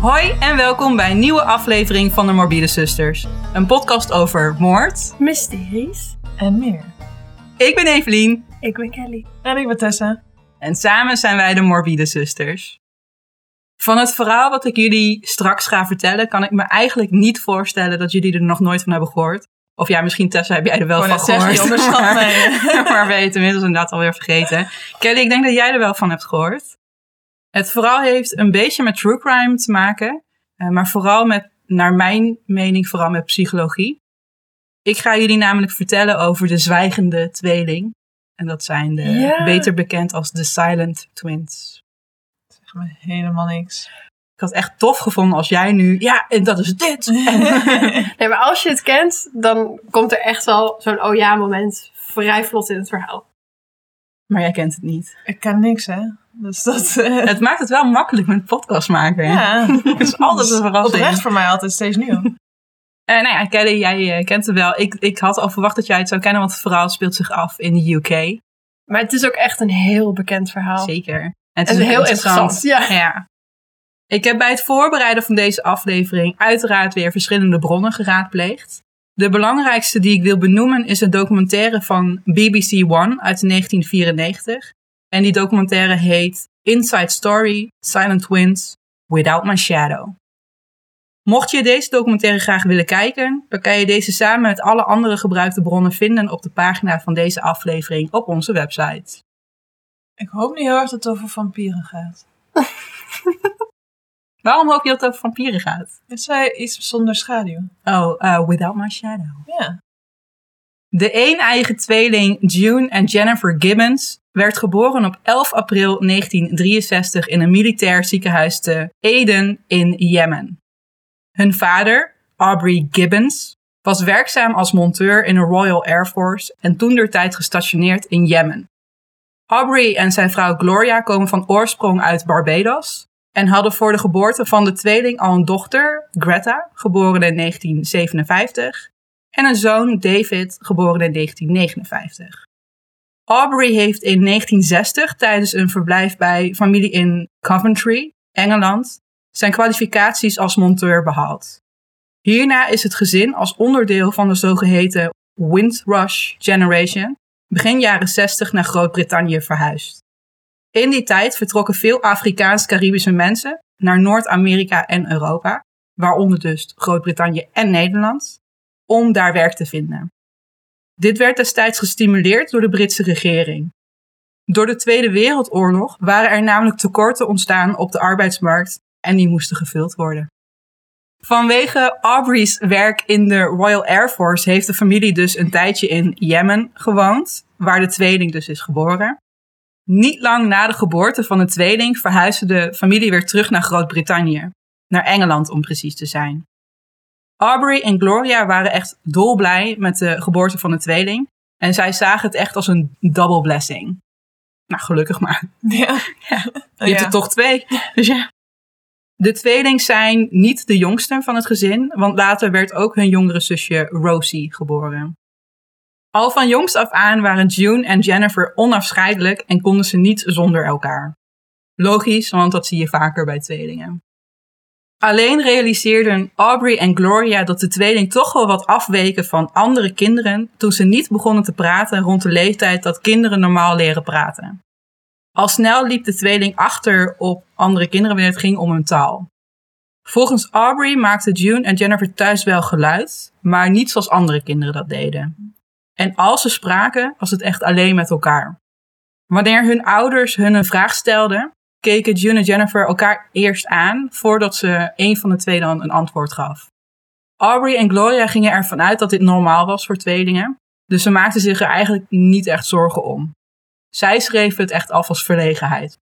Hoi en welkom bij een nieuwe aflevering van de Morbide Zusters. Een podcast over moord. Mysteries. En meer. Ik ben Evelien Ik ben Kelly. En ik ben Tessa. en samen zijn wij de Morbide Zusters. Van het verhaal wat ik jullie straks ga vertellen, kan ik me eigenlijk niet voorstellen dat jullie er nog nooit van hebben gehoord. Of ja, misschien Tessa, heb jij er wel Ik van gehoord. je mij. maar ben je het inmiddels inderdaad alweer vergeten. Kelly, ik denk dat jij er wel van hebt gehoord. Het verhaal heeft een beetje met true crime te maken. eh, maar vooral met, naar mijn mening, vooral met psychologie. Ik ga jullie namelijk vertellen over de zwijgende tweeling. En dat zijn de, beter bekend als de Silent Twins. Zeg me helemaal niks. Ik had het echt tof gevonden als jij nu, ja, en dat is dit. Nee, maar als je het kent, dan komt er echt wel zo'n oh ja moment vrij vlot in het verhaal. Maar jij kent het niet. Ik ken niks, hè. Dus dat... eh, Het maakt het wel makkelijk met podcast maken. hè? ja. Het is altijd een verrassing. Oprecht voor mij altijd steeds nieuw. Eh, nou ja, Kelly, jij eh, kent het wel. Ik, ik had al verwacht dat jij het zou kennen, want het verhaal speelt zich af in de UK. Maar het is ook echt een heel bekend verhaal. Zeker. En het is heel interessant. Ja. Ja. Ik heb bij het voorbereiden van deze aflevering uiteraard weer verschillende bronnen geraadpleegd. De belangrijkste die ik wil benoemen is een documentaire van BBC One uit 1994. En die documentaire heet Inside Story Silent Twins Without My Shadow. Mocht je deze documentaire graag willen kijken, dan kan je deze samen met alle andere gebruikte bronnen vinden op de pagina van deze aflevering op onze website. Ik hoop niet heel erg dat het over vampieren gaat. Waarom hoop je dat het over vampieren gaat? Het zei iets zonder schaduw. Oh, uh, Without My Shadow. Ja. De een-eigen tweeling June en Jennifer Gibbons werd geboren op 11 april 1963 in een militair ziekenhuis te Aden in Jemen. Hun vader, Aubrey Gibbons, was werkzaam als monteur in de Royal Air Force en toentertijd gestationeerd in Jemen. Aubrey en zijn vrouw Gloria komen van oorsprong uit Barbados en hadden voor de geboorte van de tweeling al een dochter, Greta, geboren in 1957, en een zoon, David, geboren in 1959. Aubrey heeft in 1960 tijdens een verblijf bij familie in Coventry, Engeland, zijn kwalificaties als monteur behaald. Hierna is het gezin als onderdeel van de zogeheten Windrush Generation begin jaren 60 naar Groot-Brittannië verhuisd. In die tijd vertrokken veel Afrikaans-Caribische mensen naar Noord-Amerika en Europa, waaronder dus Groot-Brittannië en Nederland, om daar werk te vinden. Dit werd destijds gestimuleerd door de Britse regering. Door de Tweede Wereldoorlog waren er namelijk tekorten ontstaan op de arbeidsmarkt en die moesten gevuld worden. Vanwege Aubrey's werk in de Royal Air Force heeft de familie dus een tijdje in Jemen gewoond, waar de tweeling dus is geboren. Niet lang na de geboorte van de tweeling verhuisde de familie weer terug naar Groot-Brittannië, naar Engeland om precies te zijn. Aubrey en Gloria waren echt dolblij met de geboorte van de tweeling en zij zagen het echt als een double blessing. Nou, gelukkig maar. Ja. Je Oh, hebt ja. er toch twee. Dus ja. De tweelingen zijn niet de jongsten van het gezin, want later werd ook hun jongere zusje Rosie geboren. Al van jongs af aan waren June en Jennifer onafscheidelijk en konden ze niet zonder elkaar. Logisch, want dat zie je vaker bij tweelingen. Alleen realiseerden Aubrey en Gloria dat de tweeling toch wel wat afweken van andere kinderen toen ze niet begonnen te praten rond de leeftijd dat kinderen normaal leren praten. Al snel liep de tweeling achter op andere kinderen wanneer het ging om hun taal. Volgens Aubrey maakten June en Jennifer thuis wel geluid, maar niet zoals andere kinderen dat deden. En als ze spraken, was het echt alleen met elkaar. Wanneer hun ouders hun een vraag stelden, keken June en Jennifer elkaar eerst aan voordat ze een van de twee dan een antwoord gaf. Aubrey en Gloria gingen ervan uit dat dit normaal was voor tweelingen, dus ze maakten zich er eigenlijk niet echt zorgen om. Zij schreven het echt af als verlegenheid.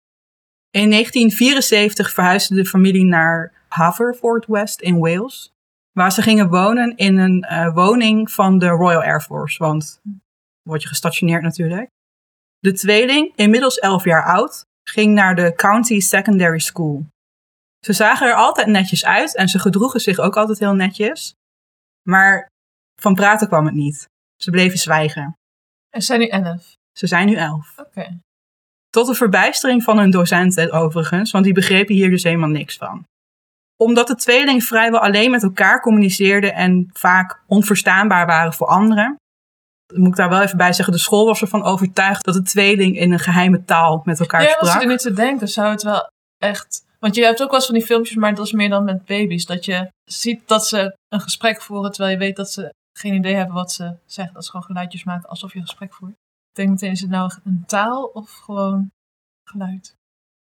In 1974 verhuisde de familie naar Haverford West in Wales, waar ze gingen wonen in een eh, woning van de Royal Air Force, want word je gestationeerd natuurlijk. De tweeling, inmiddels 11 jaar oud, ging naar de County Secondary School. Ze zagen er altijd netjes uit en ze gedroegen zich ook altijd heel netjes, maar van praten kwam het niet. Ze bleven zwijgen. Er zijn nu elf. Ze zijn nu 11. Oké. Tot de verbijstering van hun docenten overigens, want die begrepen hier dus helemaal niks van. Omdat de tweelingen vrijwel alleen met elkaar communiceerden en vaak onverstaanbaar waren voor anderen, moet ik daar wel even bij zeggen, de school was ervan overtuigd dat de tweeling in een geheime taal met elkaar Ja, sprak. als je er nu te denken, zou het wel echt... Want je hebt ook wel eens van die filmpjes, maar dat is meer dan met baby's. Dat je ziet dat ze een gesprek voeren, terwijl je weet dat ze geen idee hebben wat ze zeggen. Dat ze gewoon geluidjes maken alsof je een gesprek voert. Ik denk meteen, is het nou een taal of gewoon geluid?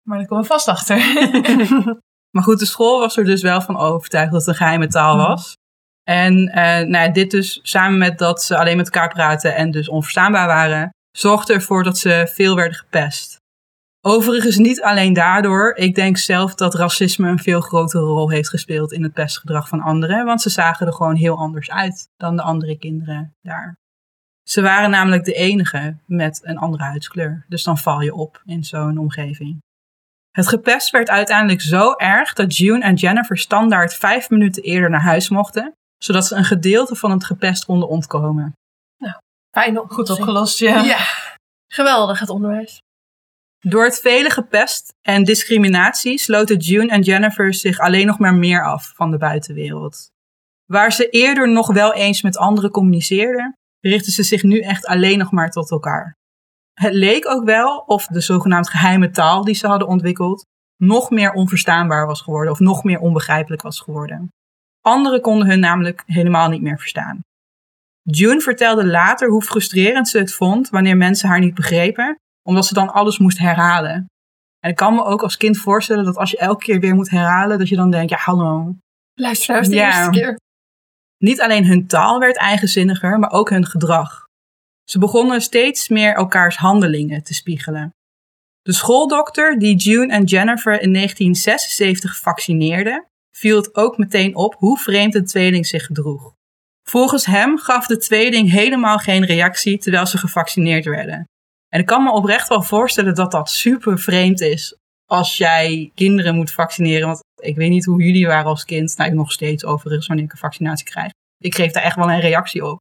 Maar daar komen we vast achter. Maar goed, de school was er dus wel van overtuigd dat het een geheime taal Mhm. was. En eh, nou ja, dit dus samen met dat ze alleen met elkaar praten en dus onverstaanbaar waren, zorgde ervoor dat ze veel werden gepest. Overigens niet alleen daardoor. Ik denk zelf dat racisme een veel grotere rol heeft gespeeld in het pestgedrag van anderen. Want ze zagen er gewoon heel anders uit dan de andere kinderen daar. Ze waren namelijk de enige met een andere huidskleur. Dus dan val je op in zo'n omgeving. Het gepest werd uiteindelijk zo erg dat June en Jennifer standaard vijf minuten eerder naar huis mochten, zodat ze een gedeelte van het gepest konden ontkomen. Fijn op. Goed opgelost, ja. Ja. Geweldig, het onderwijs. Door het vele gepest en discriminatie sloten June en Jennifer zich alleen nog maar meer af van de buitenwereld. Waar ze eerder nog wel eens met anderen communiceerden, richtten ze zich nu echt alleen nog maar tot elkaar. Het leek ook wel of de zogenaamd geheime taal die ze hadden ontwikkeld nog meer onverstaanbaar was geworden of nog meer onbegrijpelijk was geworden. Anderen konden hun namelijk helemaal niet meer verstaan. June vertelde later hoe frustrerend ze het vond wanneer mensen haar niet begrepen, omdat ze dan alles moest herhalen. En ik kan me ook als kind voorstellen dat als je elke keer weer moet herhalen, dat je dan denkt, ja hallo. Luister eens de Ja. eerste keer. Niet alleen hun taal werd eigenzinniger, maar ook hun gedrag. Ze begonnen steeds meer elkaars handelingen te spiegelen. De schooldokter die June en Jennifer in 1976 vaccineerde, viel het ook meteen op hoe vreemd de tweeling zich gedroeg. Volgens hem gaf de tweeling helemaal geen reactie terwijl ze gevaccineerd werden. En ik kan me oprecht wel voorstellen dat dat super vreemd is als jij kinderen moet vaccineren. Want ik weet niet hoe jullie waren als kind. Nou, ik nog steeds overigens wanneer ik een vaccinatie krijg. Ik geef daar echt wel een reactie op.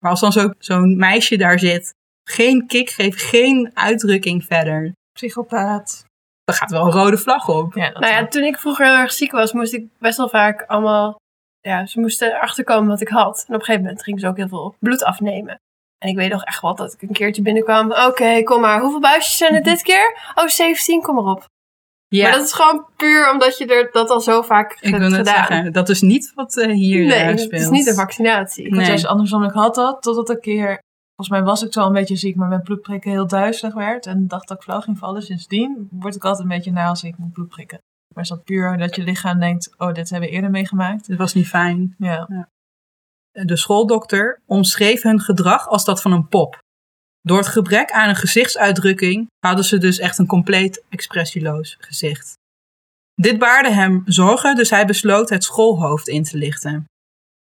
Maar als dan zo- zo'n meisje daar zit, geen kick geeft, geen uitdrukking verder. Psychopaat. Dan gaat wel een rode vlag op. Ja, Nou ja, toen ik vroeger heel erg ziek was, moest ik best wel vaak allemaal... Ja, ze moesten erachter komen wat ik had. En op een gegeven moment ging ze ook heel veel bloed afnemen. En ik weet nog echt wel dat ik een keertje binnenkwam. Oké, kom maar. Hoeveel buisjes zijn het dit keer? Oh, 17, kom maar op. Ja, Maar dat is gewoon puur omdat je er dat al zo vaak ik hebt wil het gedaan. zeggen. Dat is niet wat eh, hier nee, eh, het speelt. is niet een vaccinatie. Ik had Nee. juist andersom, ik had dat totdat een keer, volgens mij was ik zo een beetje ziek, maar mijn bloedprikken heel duizelig werd en dacht dat ik flauw ging vallen. Sindsdien word ik altijd een beetje na als ik moet bloed prikken. Maar is dat puur dat je lichaam denkt, oh, dit hebben we eerder meegemaakt? Het was niet fijn. Ja. De schooldokter omschreef hun gedrag als dat van een pop. Door het gebrek aan een gezichtsuitdrukking hadden ze dus echt een compleet expressieloos gezicht. Dit baarde hem zorgen, dus hij besloot het schoolhoofd in te lichten.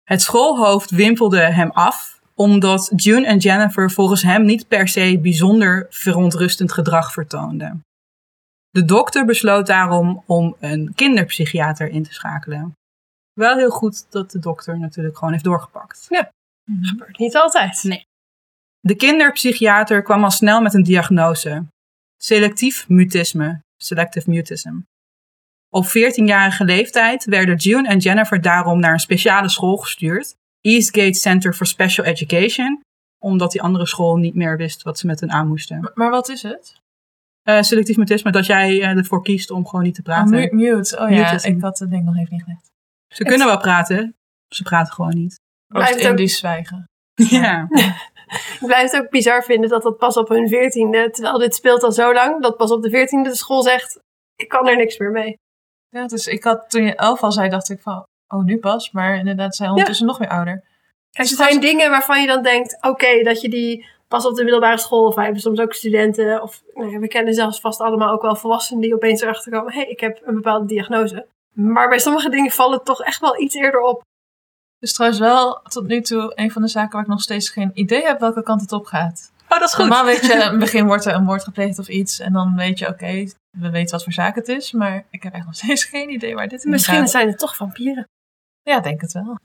Het schoolhoofd wimpelde hem af, omdat June en Jennifer volgens hem niet per se bijzonder verontrustend gedrag vertoonden. De dokter besloot daarom om een kinderpsychiater in te schakelen. Wel heel goed dat de dokter natuurlijk gewoon heeft doorgepakt. gebeurt niet altijd. Nee. De kinderpsychiater kwam al snel met een diagnose. Selectief mutisme, selective mutism. Op 14-jarige leeftijd werden June en Jennifer daarom naar een speciale school gestuurd, Eastgate Center for Special Education, omdat die andere school niet meer wist wat ze met hen aan moesten. Maar, maar wat is het? Eh, selectief mutisme, dat jij eh, ervoor kiest om gewoon niet te Oh, praten. mu- mute. Oh ja, Mutism. ik had het ding nog even niet gelegd. ze kunnen wel praten, ze praten gewoon niet. Blijft ook- Oost-Indisch zwijgen. ja. Ik blijf het ook bizar vinden dat dat pas op hun veertiende, terwijl dit speelt al zo lang, dat pas op de veertiende de school zegt, ik kan er niks meer mee. Ja, dus ik had toen je elf al zei, dacht ik van, oh nu pas. Maar inderdaad, zijn ondertussen nog weer ouder. Kijk, Dus er zijn dingen waarvan je dan denkt, oké, dat je die pas op de middelbare school, of wij hebben soms ook studenten, of nou we kennen zelfs vast allemaal ook wel volwassenen die opeens erachter komen, hé, hey, ik heb een bepaalde diagnose. Maar bij sommige dingen valt het toch echt wel iets eerder op. Dus trouwens wel tot nu toe een van de zaken waar ik nog steeds geen idee heb welke kant het op gaat. Oh, dat is goed. Normaal weet je, in het begin wordt er een moord gepleegd of iets. En dan weet je, oké, we weten wat voor zaak het is. Maar ik heb echt nog steeds geen idee waar dit in Misschien gaat. zijn het toch vampieren. Ja, denk het wel.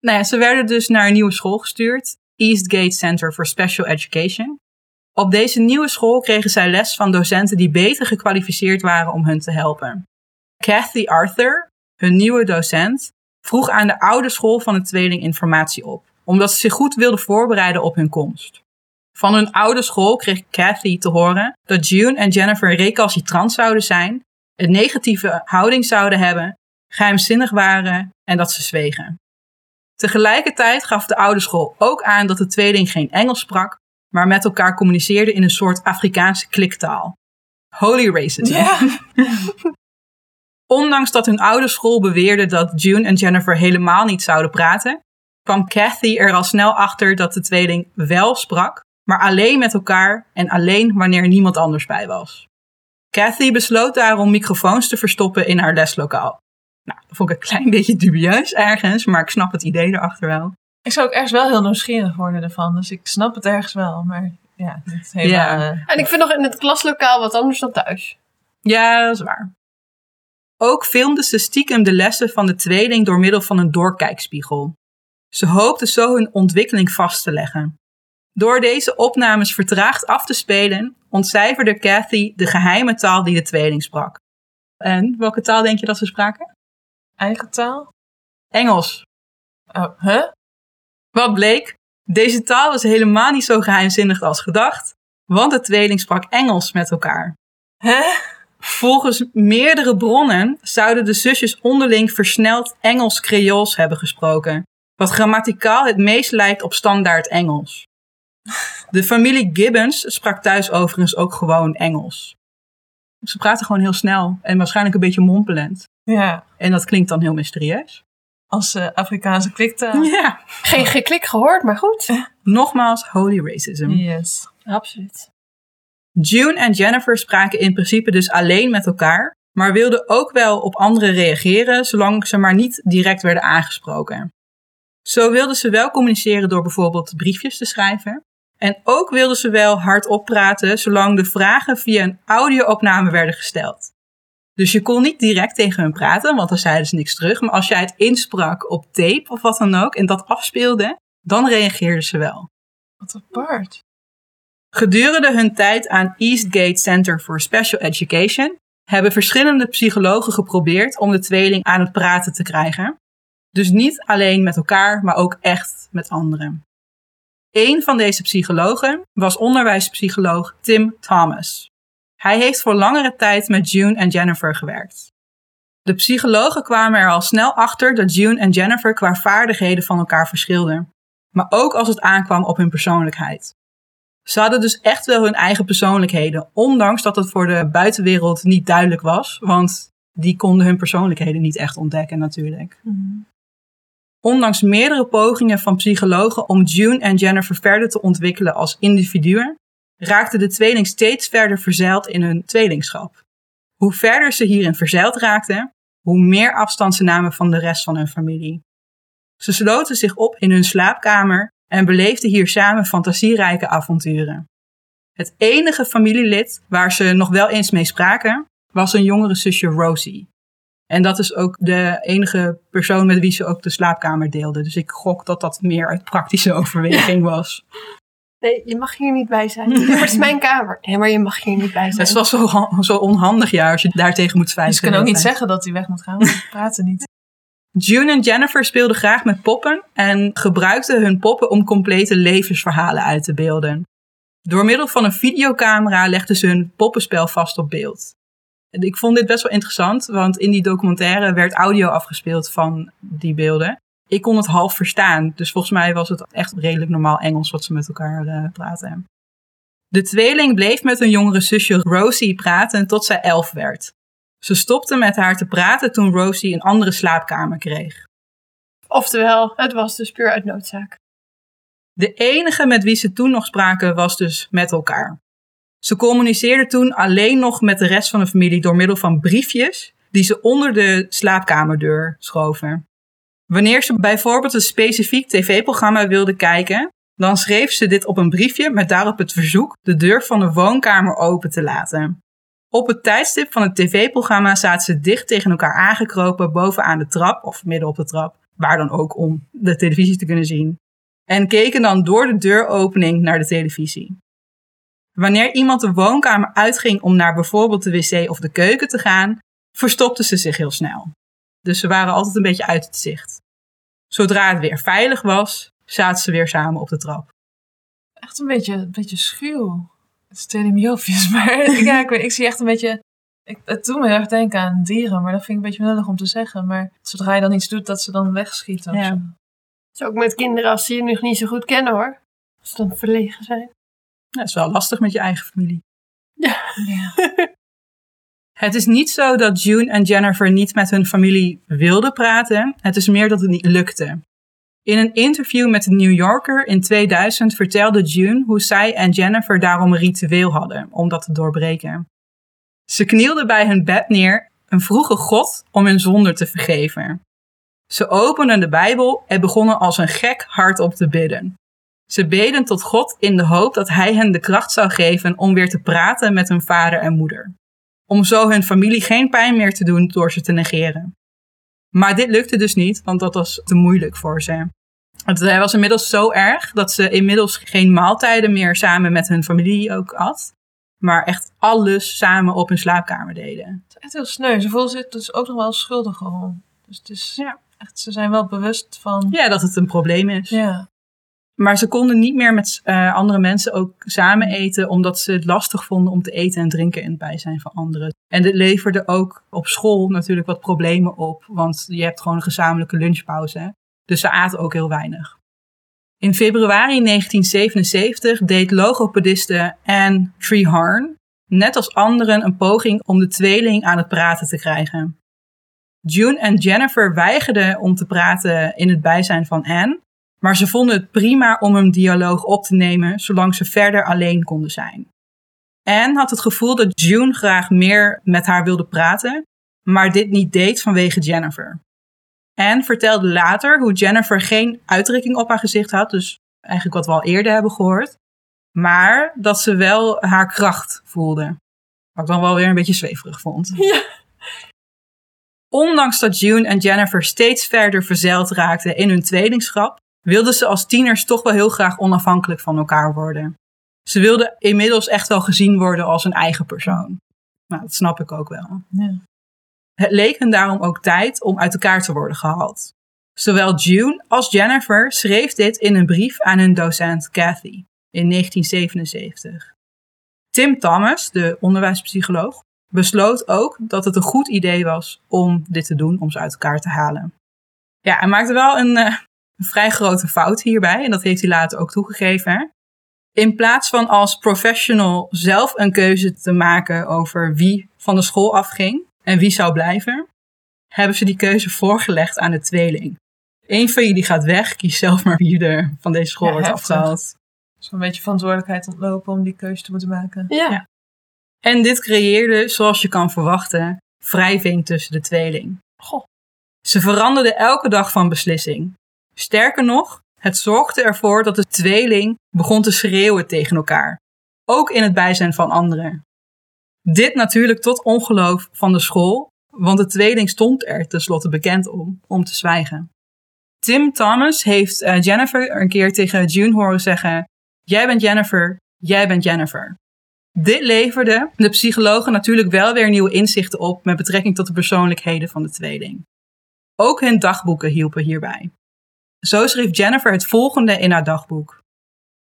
Nou ja, ze werden dus naar een nieuwe school gestuurd, Eastgate Center for Special Education. Op deze nieuwe school kregen zij les van docenten die beter gekwalificeerd waren om hun te helpen. Kathy Arthur, hun nieuwe docent, vroeg aan de oude school van de tweeling informatie op, omdat ze zich goed wilden voorbereiden op hun komst. Van hun oude school kreeg Kathy te horen dat June en Jennifer recalcitrant zouden zijn, een negatieve houding zouden hebben, geheimzinnig waren en dat ze zwegen. Tegelijkertijd gaf de oude school ook aan dat de tweeling geen Engels sprak, maar met elkaar communiceerde in een soort Afrikaanse kliktaal. Holy racism. Ja. Ondanks dat hun oude school beweerde dat June en Jennifer helemaal niet zouden praten, kwam Kathy er al snel achter dat de tweeling wel sprak, maar alleen met elkaar en alleen wanneer niemand anders bij was. Kathy besloot daarom microfoons te verstoppen in haar leslokaal. Nou, dat vond ik een klein beetje dubieus ergens, maar ik snap het idee erachter wel. Ik zou ook ergens wel heel nieuwsgierig worden ervan. Dus ik snap het ergens wel. Maar ja, niet helemaal... Ja. eh, En ik vind nog in het klaslokaal wat anders dan thuis. Ja, dat is waar. Ook filmde ze stiekem de lessen van de tweeling door middel van een doorkijkspiegel. Ze hoopte zo hun ontwikkeling vast te leggen. Door deze opnames vertraagd af te spelen, ontcijferde Kathy de geheime taal die de tweeling sprak. En welke taal denk je dat ze spraken? eigen taal? Engels. Oh, huh? Wat bleek? Deze taal was helemaal niet zo geheimzinnig als gedacht, want de tweeling sprak Engels met elkaar. Hè? Volgens meerdere bronnen zouden de zusjes onderling versneld Engels-Creools hebben gesproken, wat grammaticaal het meest lijkt op standaard Engels. De familie Gibbons sprak thuis overigens ook gewoon Engels. Ze praten gewoon heel snel en waarschijnlijk een beetje mompelend. Ja, En dat klinkt dan heel mysterieus. als eh, Afrikaanse kliktaal. Ja. Geen geklik gehoord, maar goed. Nogmaals, holy racism. Yes. Absoluut. June en Jennifer spraken in principe dus alleen met elkaar, maar wilden ook wel op anderen reageren, zolang ze maar niet direct werden aangesproken. Zo wilden ze wel communiceren door bijvoorbeeld briefjes te schrijven. En ook wilden ze wel hardop praten, zolang de vragen via een audio-opname werden gesteld. Dus je kon niet direct tegen hun praten, want dan zeiden ze niks terug. Maar als jij het insprak op tape of wat dan ook en dat afspeelde, dan reageerden ze wel. Wat apart. Gedurende hun tijd aan Eastgate Center for Special Education hebben verschillende psychologen geprobeerd om de tweeling aan het praten te krijgen. Dus niet alleen met elkaar, maar ook echt met anderen. Een van deze psychologen was onderwijspsycholoog Tim Thomas. Hij heeft voor langere tijd met June en Jennifer gewerkt. De psychologen kwamen er al snel achter dat June en Jennifer qua vaardigheden van elkaar verschilden, maar ook als het aankwam op hun persoonlijkheid. Ze hadden dus echt wel hun eigen persoonlijkheden, ondanks dat het voor de buitenwereld niet duidelijk was, want die konden hun persoonlijkheden niet echt ontdekken natuurlijk. Ondanks meerdere pogingen van psychologen om June en Jennifer verder te ontwikkelen als individuen, raakte de tweeling steeds verder verzeild in hun tweelingschap. Hoe verder ze hierin verzeild raakten, hoe meer afstand ze namen van de rest van hun familie. Ze sloten zich op in hun slaapkamer en beleefden hier samen fantasierijke avonturen. Het enige familielid waar ze nog wel eens mee spraken, was een jongere zusje Rosie. En dat is ook de enige persoon met wie ze ook de slaapkamer deelden. Dus ik gok dat dat meer uit praktische overweging was. Nee, je mag hier niet bij zijn. Het is mijn kamer. Nee, maar je mag hier niet bij zijn. Het was zo, zo onhandig, ja, als je daartegen moet Dus zwijgen. ze kunnen ook niet zeggen dat hij weg moet gaan. want Ze praten niet. June en Jennifer speelden graag met poppen en gebruikten hun poppen om complete levensverhalen uit te beelden. Door middel van een videocamera legden ze hun poppenspel vast op beeld. Ik vond dit best wel interessant, want in die documentaire werd audio afgespeeld van die beelden. Ik kon het half verstaan, dus volgens mij was het echt redelijk normaal Engels wat ze met elkaar eh, praten. De tweeling bleef met hun jongere zusje Rosie praten tot zij elf werd. Ze stopte met haar te praten toen Rosie een andere slaapkamer kreeg. Oftewel, het was dus puur uit noodzaak. De enige met wie ze toen nog spraken was dus met elkaar. Ze communiceerden toen alleen nog met de rest van de familie door middel van briefjes die ze onder de slaapkamerdeur schoven. Wanneer ze bijvoorbeeld een specifiek tv-programma wilden kijken, dan schreef ze dit op een briefje met daarop het verzoek de deur van de woonkamer open te laten. Op het tijdstip van het tv-programma zaten ze dicht tegen elkaar aangekropen bovenaan de trap of midden op de trap, waar dan ook om de televisie te kunnen zien. En keken dan door de deuropening naar de televisie. Wanneer iemand de woonkamer uitging om naar bijvoorbeeld de wc of de keuken te gaan, verstopte ze zich heel snel. Dus ze waren altijd een beetje uit het zicht. Zodra het weer veilig was, zaten ze weer samen op de trap. Echt een beetje, een beetje schuw. Is me obvious, maar ja, ik, weet- ik zie echt een beetje... Ik, het doet me heel erg denken aan dieren, maar dat vind ik een beetje lullig om te zeggen. Maar zodra je dan iets doet, dat ze dan wegschieten of Ja. zo. Dus ook met kinderen als ze je nog niet zo goed kennen hoor. Als ze dan verlegen zijn. Ja, dat is wel lastig met je eigen familie. Ja. Het is niet zo dat June en Jennifer niet met hun familie wilden praten. Het is meer dat het niet lukte. In een interview met de New Yorker in 2000 vertelde June hoe zij en Jennifer daarom een ritueel hadden om dat te doorbreken. Ze knielden bij hun bed neer en vroegen God om hun zonde te vergeven. Ze openden de Bijbel en begonnen als een gek hardop te bidden. Ze beden tot God in de hoop dat Hij hen de kracht zou geven om weer te praten met hun vader en moeder. Om zo hun familie geen pijn meer te doen door ze te negeren. Maar dit lukte dus niet, want dat was te moeilijk voor ze. Het eh, was inmiddels zo erg dat ze inmiddels geen maaltijden meer samen met hun familie ook at. Maar echt alles samen op hun slaapkamer deden. Het is echt heel sneu. Ze voelen zich dus ook nog wel schuldig om. Dus het is Ja. echt, ze zijn wel bewust van... Ja, dat het een probleem is. Ja. Maar ze konden niet meer met eh, andere mensen ook samen eten, omdat ze het lastig vonden om te eten en drinken in het bijzijn van anderen. En dit leverde ook op school natuurlijk wat problemen op, want je hebt gewoon een gezamenlijke lunchpauze. Dus ze aten ook heel weinig. In februari 1977 deed logopediste Anne Treharn, net als anderen, een poging om de tweeling aan het praten te krijgen. June en Jennifer weigerden om te praten in het bijzijn van Anne, maar ze vonden het prima om een dialoog op te nemen zolang ze verder alleen konden zijn. Anne had het gevoel dat June graag meer met haar wilde praten, maar dit niet deed vanwege Jennifer. Anne vertelde later hoe Jennifer geen uitdrukking op haar gezicht had, dus eigenlijk wat we al eerder hebben gehoord, maar dat ze wel haar kracht voelde. Wat ik dan wel weer een beetje zweverig vond. Ja. Ondanks dat June en Jennifer steeds verder verzeild raakten in hun tweelingschap, wilden ze als tieners toch wel heel graag onafhankelijk van elkaar worden. Ze wilden inmiddels echt wel gezien worden als een eigen persoon. Nou, dat snap ik ook wel. Ja. Het leek hen daarom ook tijd om uit elkaar te worden gehaald. Zowel June als Jennifer schreef dit in een brief aan hun docent Kathy in 1977. Tim Thomas, de onderwijspsycholoog, besloot ook dat het een goed idee was om dit te doen, om ze uit elkaar te halen. Ja, hij maakte wel een, eh, een vrij grote fout hierbij en dat heeft hij later ook toegegeven. In plaats van als professional zelf een keuze te maken over wie van de school afging en wie zou blijven, hebben ze die keuze voorgelegd aan de tweeling. Eén van jullie gaat weg, kies zelf maar wie er van deze school Ja, wordt heftig. afgehaald. Zo'n beetje verantwoordelijkheid ontlopen om die keuze te moeten maken. Ja. Ja. En dit creëerde, zoals je kan verwachten, wrijving tussen de tweeling. Goh. Ze veranderden elke dag van beslissing. Sterker nog, het zorgde ervoor dat de tweeling begon te schreeuwen tegen elkaar. Ook in het bijzijn van anderen. Dit natuurlijk tot ongeloof van de school, want de tweeling stond er tenslotte bekend om, om te zwijgen. Tim Thomas heeft eh, Jennifer een keer tegen June horen zeggen: Jij bent Jennifer, jij bent Jennifer. Dit leverde de psychologen natuurlijk wel weer nieuwe inzichten op met betrekking tot de persoonlijkheden van de tweeling. Ook hun dagboeken hielpen hierbij. Zo schreef Jennifer het volgende in haar dagboek.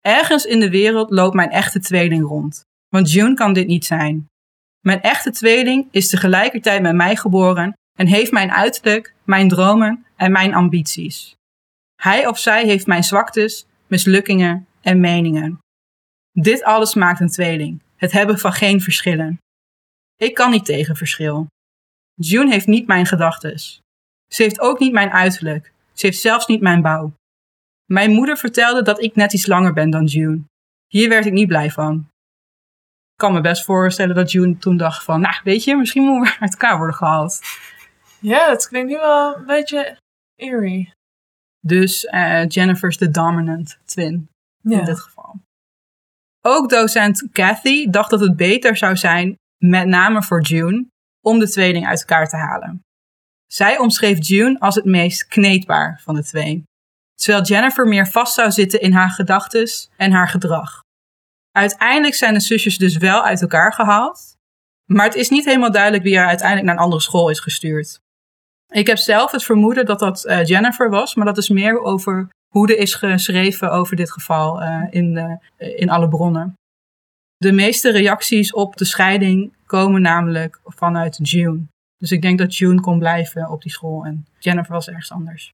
Ergens in de wereld loopt mijn echte tweeling rond, want June kan dit niet zijn. Mijn echte tweeling is tegelijkertijd met mij geboren en heeft mijn uiterlijk, mijn dromen en mijn ambities. Hij of zij heeft mijn zwaktes, mislukkingen en meningen. Dit alles maakt een tweeling, het hebben van geen verschillen. Ik kan niet tegen verschil. June heeft niet mijn gedachtes. Ze heeft ook niet mijn uiterlijk. Ze heeft zelfs niet mijn bouw. Mijn moeder vertelde dat ik net iets langer ben dan June. Hier werd ik niet blij van. Ik kan me best voorstellen dat June toen dacht van, nou weet je, misschien moeten we uit elkaar worden gehaald. Ja, het klinkt nu wel een beetje eerie. Dus eh, Jennifer's de dominant twin Ja. in dit geval. Ook docent Kathy dacht dat het beter zou zijn, met name voor June, om de tweeling uit elkaar te halen. Zij omschreef June als het meest kneedbaar van de twee, terwijl Jennifer meer vast zou zitten in haar gedachtes en haar gedrag. Uiteindelijk zijn de zusjes dus wel uit elkaar gehaald, maar het is niet helemaal duidelijk wie er uiteindelijk naar een andere school is gestuurd. Ik heb zelf het vermoeden dat dat eh, Jennifer was, maar dat is meer over hoe er is geschreven over dit geval eh, in, eh, in alle bronnen. De meeste reacties op de scheiding komen namelijk vanuit June. Dus ik denk dat June kon blijven op die school en Jennifer was ergens anders.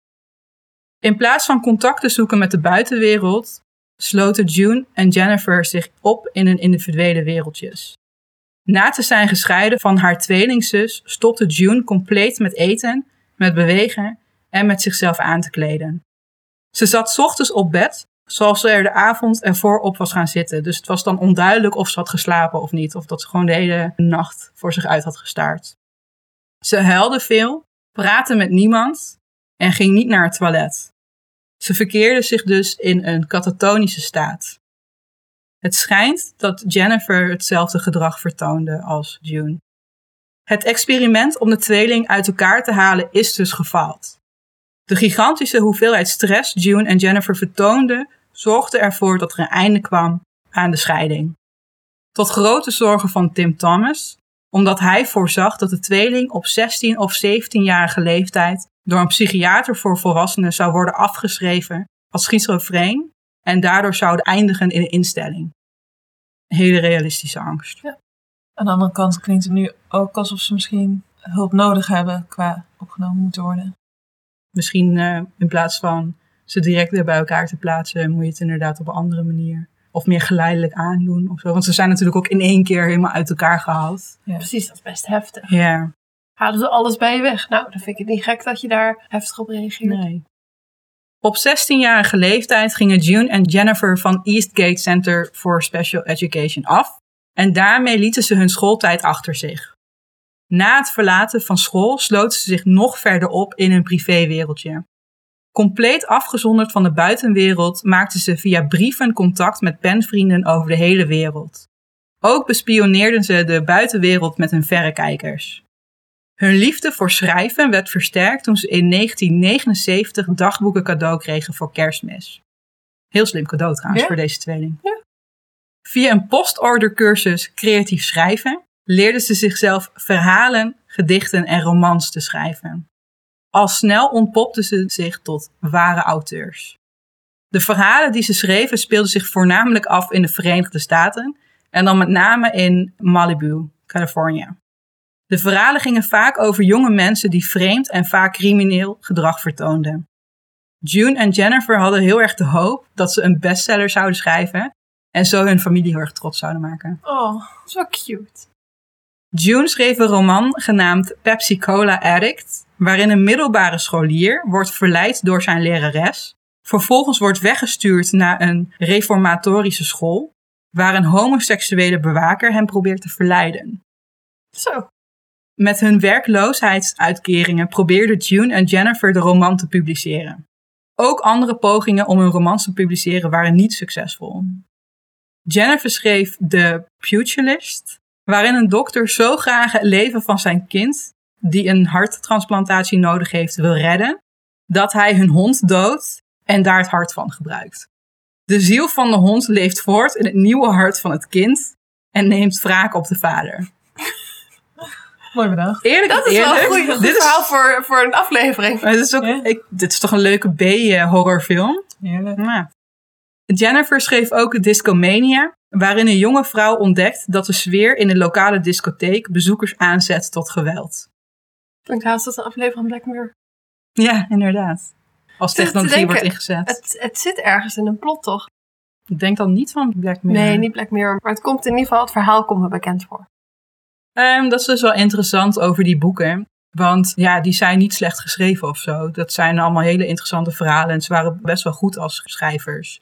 In plaats van contact te zoeken met de buitenwereld, sloten June en Jennifer zich op in hun individuele wereldjes. Na te zijn gescheiden van haar tweelingzus stopte June compleet met eten, met bewegen en met zichzelf aan te kleden. Ze zat ochtends op bed, zoals ze er de avond ervoor op was gaan zitten. Dus het was dan onduidelijk of ze had geslapen of niet, of dat ze gewoon de hele nacht voor zich uit had gestaard. Ze huilde veel, praatte met niemand en ging niet naar het toilet. Ze verkeerde zich dus in een katatonische staat. Het schijnt dat Jennifer hetzelfde gedrag vertoonde als June. Het experiment om de tweeling uit elkaar te halen is dus gefaald. De gigantische hoeveelheid stress June en Jennifer vertoonden zorgde ervoor dat er een einde kwam aan de scheiding. Tot grote zorgen van Tim Thomas, omdat hij voorzag dat de tweeling op 16 of 17-jarige leeftijd door een psychiater voor volwassenen zou worden afgeschreven als schizofreen en daardoor zouden eindigen in een instelling. Hele realistische angst. Aan de andere kant klinkt het nu ook alsof ze misschien hulp nodig hebben qua opgenomen moeten worden. Misschien uh, in plaats van ze direct weer bij elkaar te plaatsen, moet je het inderdaad op een andere manier. Of meer geleidelijk aandoen of zo. Want ze zijn natuurlijk ook in één keer helemaal uit elkaar gehaald. Ja. Precies, dat is best heftig. Ja. Halen ze alles bij je weg? Nou, dan vind ik het niet gek dat je daar heftig op reageert. Nee. Op 16-jarige leeftijd gingen June en Jennifer van Eastgate Center for Special Education af. En daarmee lieten ze hun schooltijd achter zich. Na het verlaten van school sloten ze zich nog verder op in hun privéwereldje. Compleet afgezonderd van de buitenwereld maakten ze via brieven contact met penvrienden over de hele wereld. Ook bespioneerden ze de buitenwereld met hun verrekijkers. Hun liefde voor schrijven werd versterkt toen ze in 1979 dagboeken cadeau kregen voor kerstmis. Heel slim cadeau trouwens Ja? voor deze tweeling. Ja. Via een postordercursus creatief schrijven leerden ze zichzelf verhalen, gedichten en romans te schrijven. Al snel ontpopten ze zich tot ware auteurs. De verhalen die ze schreven speelden zich voornamelijk af in de Verenigde Staten en dan met name in Malibu, Californië. De verhalen gingen vaak over jonge mensen die vreemd en vaak crimineel gedrag vertoonden. June en Jennifer hadden heel erg de hoop dat ze een bestseller zouden schrijven en zo hun familie heel erg trots zouden maken. Oh, zo cute. June schreef een roman genaamd Pepsi Cola Addict, waarin een middelbare scholier wordt verleid door zijn lerares, vervolgens wordt weggestuurd naar een reformatorische school, waar een homoseksuele bewaker hem probeert te verleiden. Zo. Met hun werkloosheidsuitkeringen probeerden June en Jennifer de roman te publiceren. Ook andere pogingen om hun romans te publiceren waren niet succesvol. Jennifer schreef The Pugilist, waarin een dokter zo graag het leven van zijn kind, die een harttransplantatie nodig heeft, wil redden, dat hij hun hond doodt en daar het hart van gebruikt. De ziel van de hond leeft voort in het nieuwe hart van het kind en neemt wraak op de vader. Mooi bedacht. Eerlijk Dat is wel een goeie- goed dit is, verhaal voor, voor een aflevering. maar dit is, ook, Ja. ik, dit is toch een leuke B-horrorfilm? Heerlijk. Ja. Jennifer schreef ook Discomania, waarin een jonge vrouw ontdekt dat de sfeer in een lokale discotheek bezoekers aanzet tot geweld. Ik haast dat een aflevering van Black Mirror. Ja, inderdaad. Als te technologie denken, wordt ingezet. Het, het zit ergens in een plot, toch? Ik denk dan niet van Black Mirror. Nee, niet Black Mirror. Maar het komt in ieder geval, het verhaal komt me bekend voor. Ehm, dat is dus wel interessant over die boeken. Want ja, die zijn niet slecht geschreven of zo. Dat zijn allemaal hele interessante verhalen. En ze waren best wel goed als schrijvers.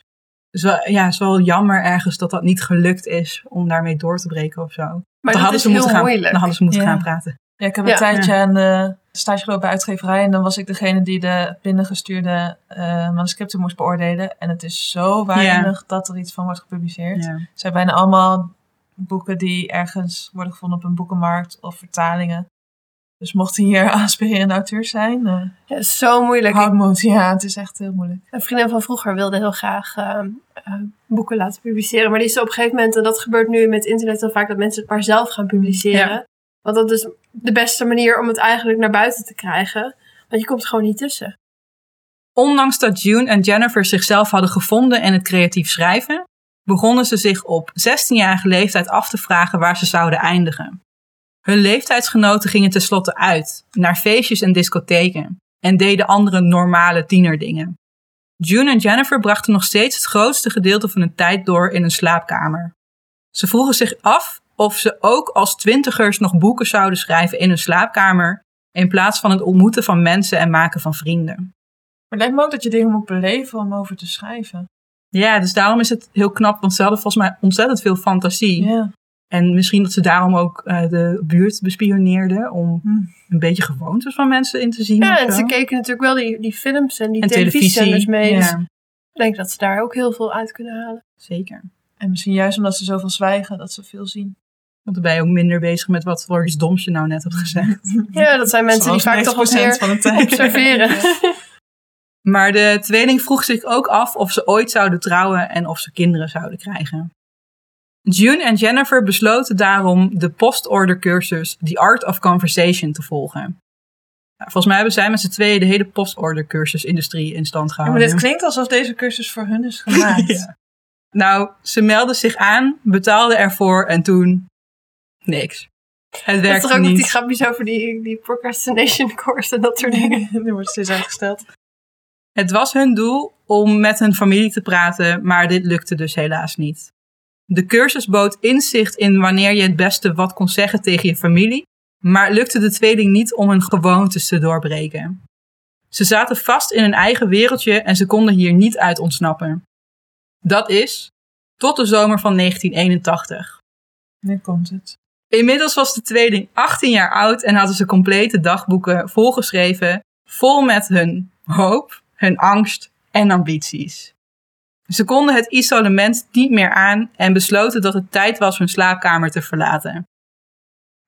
Dus wel, ja, het is wel jammer ergens dat dat niet gelukt is om daarmee door te breken of zo. Maar dan dat hadden is ze moeten heel gaan, moeilijk. Dan hadden ze moeten gaan praten. Ja, ik heb Ja. een tijdje aan de stage gelopen bij uitgeverij. En dan was ik degene die de binnengestuurde eh manuscripten moest beoordelen. En het is zo weinig dat er iets van wordt gepubliceerd. Ja. Het zijn bijna allemaal boeken die ergens worden gevonden op een boekenmarkt of vertalingen. Dus mochten hier aspirerende auteurs zijn, eh Ja, het is zo moeilijk. houd moed. Ja, het is echt heel moeilijk. Een vriendin van vroeger wilde heel graag ehm, eh, boeken laten publiceren. Maar die is op een gegeven moment, en dat gebeurt nu met internet heel vaak, dat mensen het maar zelf gaan publiceren. Want dat is de beste manier om het eigenlijk naar buiten te krijgen. Want je komt gewoon niet tussen. Ondanks dat June en Jennifer zichzelf hadden gevonden in het creatief schrijven, begonnen ze zich op 16-jarige leeftijd af te vragen waar ze zouden eindigen. Hun leeftijdsgenoten gingen tenslotte uit, naar feestjes en discotheken, en deden andere normale tienerdingen. June en Jennifer brachten nog steeds het grootste gedeelte van hun tijd door in een slaapkamer. Ze vroegen zich af of ze ook als twintigers nog boeken zouden schrijven in hun slaapkamer, in plaats van het ontmoeten van mensen en maken van vrienden. Maar het lijkt me ook dat je dingen moet beleven om over te schrijven. Ja, dus daarom is het heel knap, want ze hadden volgens mij ontzettend veel fantasie. Ja. En misschien dat ze daarom ook eh, de buurt bespioneerden om Hm. een beetje gewoontes van mensen in te zien. Ja, en zo. ze keken natuurlijk wel die, die films en die en televisiezenders mee. Dus Ja, ik denk dat ze daar ook heel veel uit kunnen halen. zeker. En misschien juist omdat ze zoveel zwijgen, dat ze veel zien. Want dan ben je ook minder bezig met wat voor iets doms je nou net hebt gezegd. Ja, dat zijn mensen die vaak toch wat 90% meer van de tijd. observeren. Maar de tweeling vroeg zich ook af of ze ooit zouden trouwen en of ze kinderen zouden krijgen. June en Jennifer besloten daarom de postorder cursus The Art of Conversation te volgen. Nou, volgens mij hebben zij met z'n tweeën de hele postorder cursus industrie in stand Ja, maar gehouden. dit klinkt alsof deze cursus voor hun is gemaakt. Ja. Nou, ze meldden zich aan, betaalden ervoor en toen niks. Het is werkte toch ook niet. die grapjes over die, die procrastination course en dat soort dingen. Nu wordt steeds uitgesteld. Het was hun doel om met hun familie te praten, maar dit lukte dus helaas niet. De cursus bood inzicht in wanneer je het beste wat kon zeggen tegen je familie, maar het lukte de tweeling niet om hun gewoontes te doorbreken. Ze zaten vast in hun eigen wereldje en ze konden hier niet uit ontsnappen. Dat is tot de zomer van 1981. Nu komt het. Inmiddels was de tweeling 18 jaar oud en hadden ze complete dagboeken volgeschreven, vol met hun hoop, hun angst en ambities. Ze konden het isolement niet meer aan en besloten dat het tijd was hun slaapkamer te verlaten.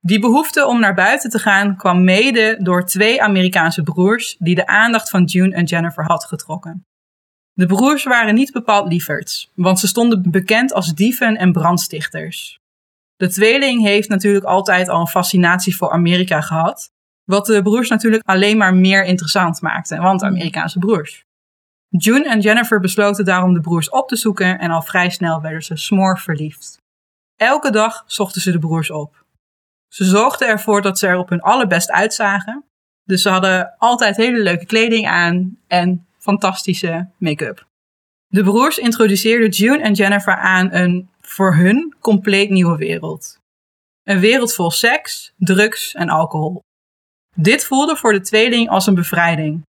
Die behoefte om naar buiten te gaan kwam mede door twee Amerikaanse broers die de aandacht van June en Jennifer had getrokken. De broers waren niet bepaald lieverds, want ze stonden bekend als dieven en brandstichters. De tweeling heeft natuurlijk altijd al een fascinatie voor Amerika gehad. Wat de broers natuurlijk alleen maar meer interessant maakte, want Amerikaanse broers. June en Jennifer besloten daarom de broers op te zoeken en al vrij snel werden ze smoor verliefd. Elke dag zochten ze de broers op. Ze zorgden ervoor dat ze er op hun allerbest uitzagen. Dus ze hadden altijd hele leuke kleding aan en fantastische make-up. De broers introduceerden June en Jennifer aan een voor hun compleet nieuwe wereld. Een wereld vol seks, drugs en alcohol. Dit voelde voor de tweeling als een bevrijding.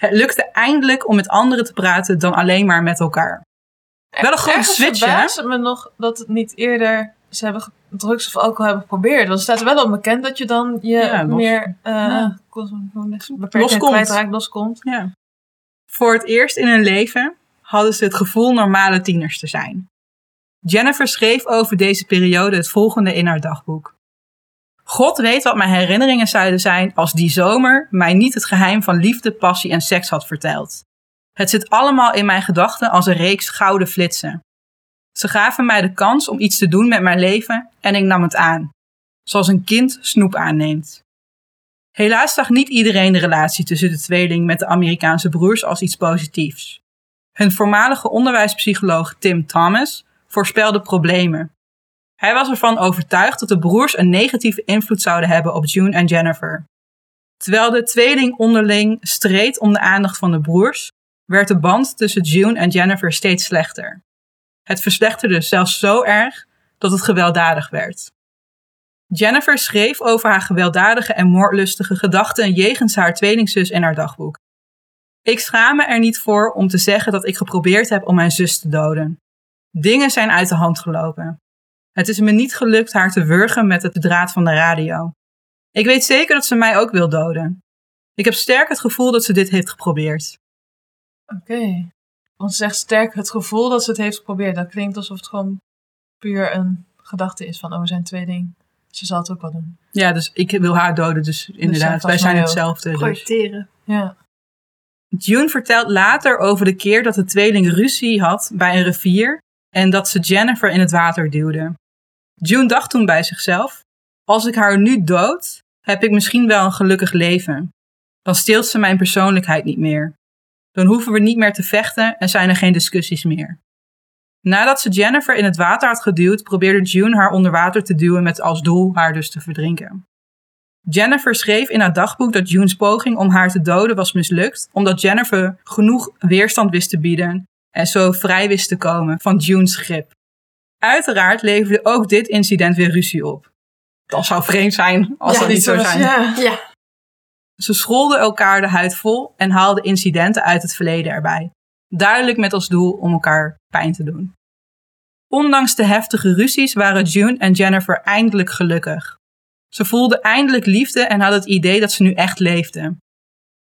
Het lukte eindelijk om met anderen te praten dan alleen maar met elkaar. Wel een grote Ergens switch, hè? het me nog dat het niet eerder ze hebben drugs of alcohol hebben geprobeerd. Want het staat wel op bekend dat je dan je Ja, meer uh, Ja. beperkt Loskomt. kwijtraakt, loskomt. Ja. Voor het eerst in hun leven hadden ze het gevoel normale tieners te zijn. Jennifer schreef over deze periode het volgende in haar dagboek. God weet wat mijn herinneringen zouden zijn als die zomer mij niet het geheim van liefde, passie en seks had verteld. Het zit allemaal in mijn gedachten als een reeks gouden flitsen. Ze gaven mij de kans om iets te doen met mijn leven en ik nam het aan. Zoals een kind snoep aanneemt. Helaas zag niet iedereen de relatie tussen de tweeling met de Amerikaanse broers als iets positiefs. Hun voormalige onderwijspsycholoog Tim Thomas voorspelde problemen. Hij was ervan overtuigd dat de broers een negatieve invloed zouden hebben op June en Jennifer. Terwijl de tweeling onderling streed om de aandacht van de broers, werd de band tussen June en Jennifer steeds slechter. Het verslechterde zelfs zo erg dat het gewelddadig werd. Jennifer schreef over haar gewelddadige en moordlustige gedachten jegens haar tweelingzus in haar dagboek. Ik schaam me er niet voor om te zeggen dat ik geprobeerd heb om mijn zus te doden. Dingen zijn uit de hand gelopen. Het is me niet gelukt haar te wurgen met het draad van de radio. Ik weet zeker dat ze mij ook wil doden. Ik heb sterk het gevoel dat ze dit heeft geprobeerd. Oké. Want ze zegt sterk het gevoel dat ze het heeft geprobeerd. Dat klinkt alsof het gewoon puur een gedachte is van, oh, zijn tweeling. Ze zal het ook wel doen. Ja, dus ik wil haar doden, dus inderdaad, dat wij zijn hetzelfde. Dus. Projecteren. Ja. June vertelt later over de keer dat de tweeling ruzie had bij een rivier en dat ze Jennifer in het water duwde. June dacht toen bij zichzelf: Als ik haar nu dood, heb ik misschien wel een gelukkig leven. Dan steelt ze mijn persoonlijkheid niet meer. Dan hoeven we niet meer te vechten en zijn er geen discussies meer. Nadat ze Jennifer in het water had geduwd, probeerde June haar onder water te duwen met als doel haar dus te verdrinken. Jennifer schreef in haar dagboek dat June's poging om haar te doden was mislukt, omdat Jennifer genoeg weerstand wist te bieden en zo vrij wist te komen van June's grip. Uiteraard leverde ook dit incident weer ruzie op. Dat zou vreemd zijn als Ja, dat niet zo zijn. Ja. Ja. Ze scholden elkaar de huid vol en haalden incidenten uit het verleden erbij. Duidelijk met als doel om elkaar pijn te doen. Ondanks de heftige ruzies waren June en Jennifer eindelijk gelukkig. Ze voelden eindelijk liefde en hadden het idee dat ze nu echt leefden.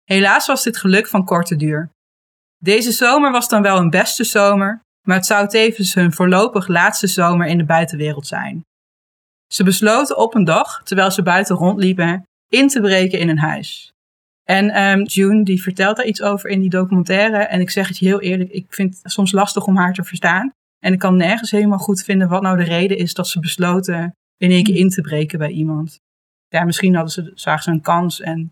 Helaas was dit geluk van korte duur. Deze zomer was dan wel hun beste zomer, maar het zou tevens hun voorlopig laatste zomer in de buitenwereld zijn. Ze besloten op een dag, terwijl ze buiten rondliepen, in te breken in een huis. En ehm, June die vertelt daar iets over in die documentaire. En ik zeg het je heel eerlijk, ik vind het soms lastig om haar te verstaan. En ik kan nergens helemaal goed vinden wat nou de reden is dat ze besloten in één keer in te breken bij iemand. Ja, misschien hadden ze, zagen ze een kans en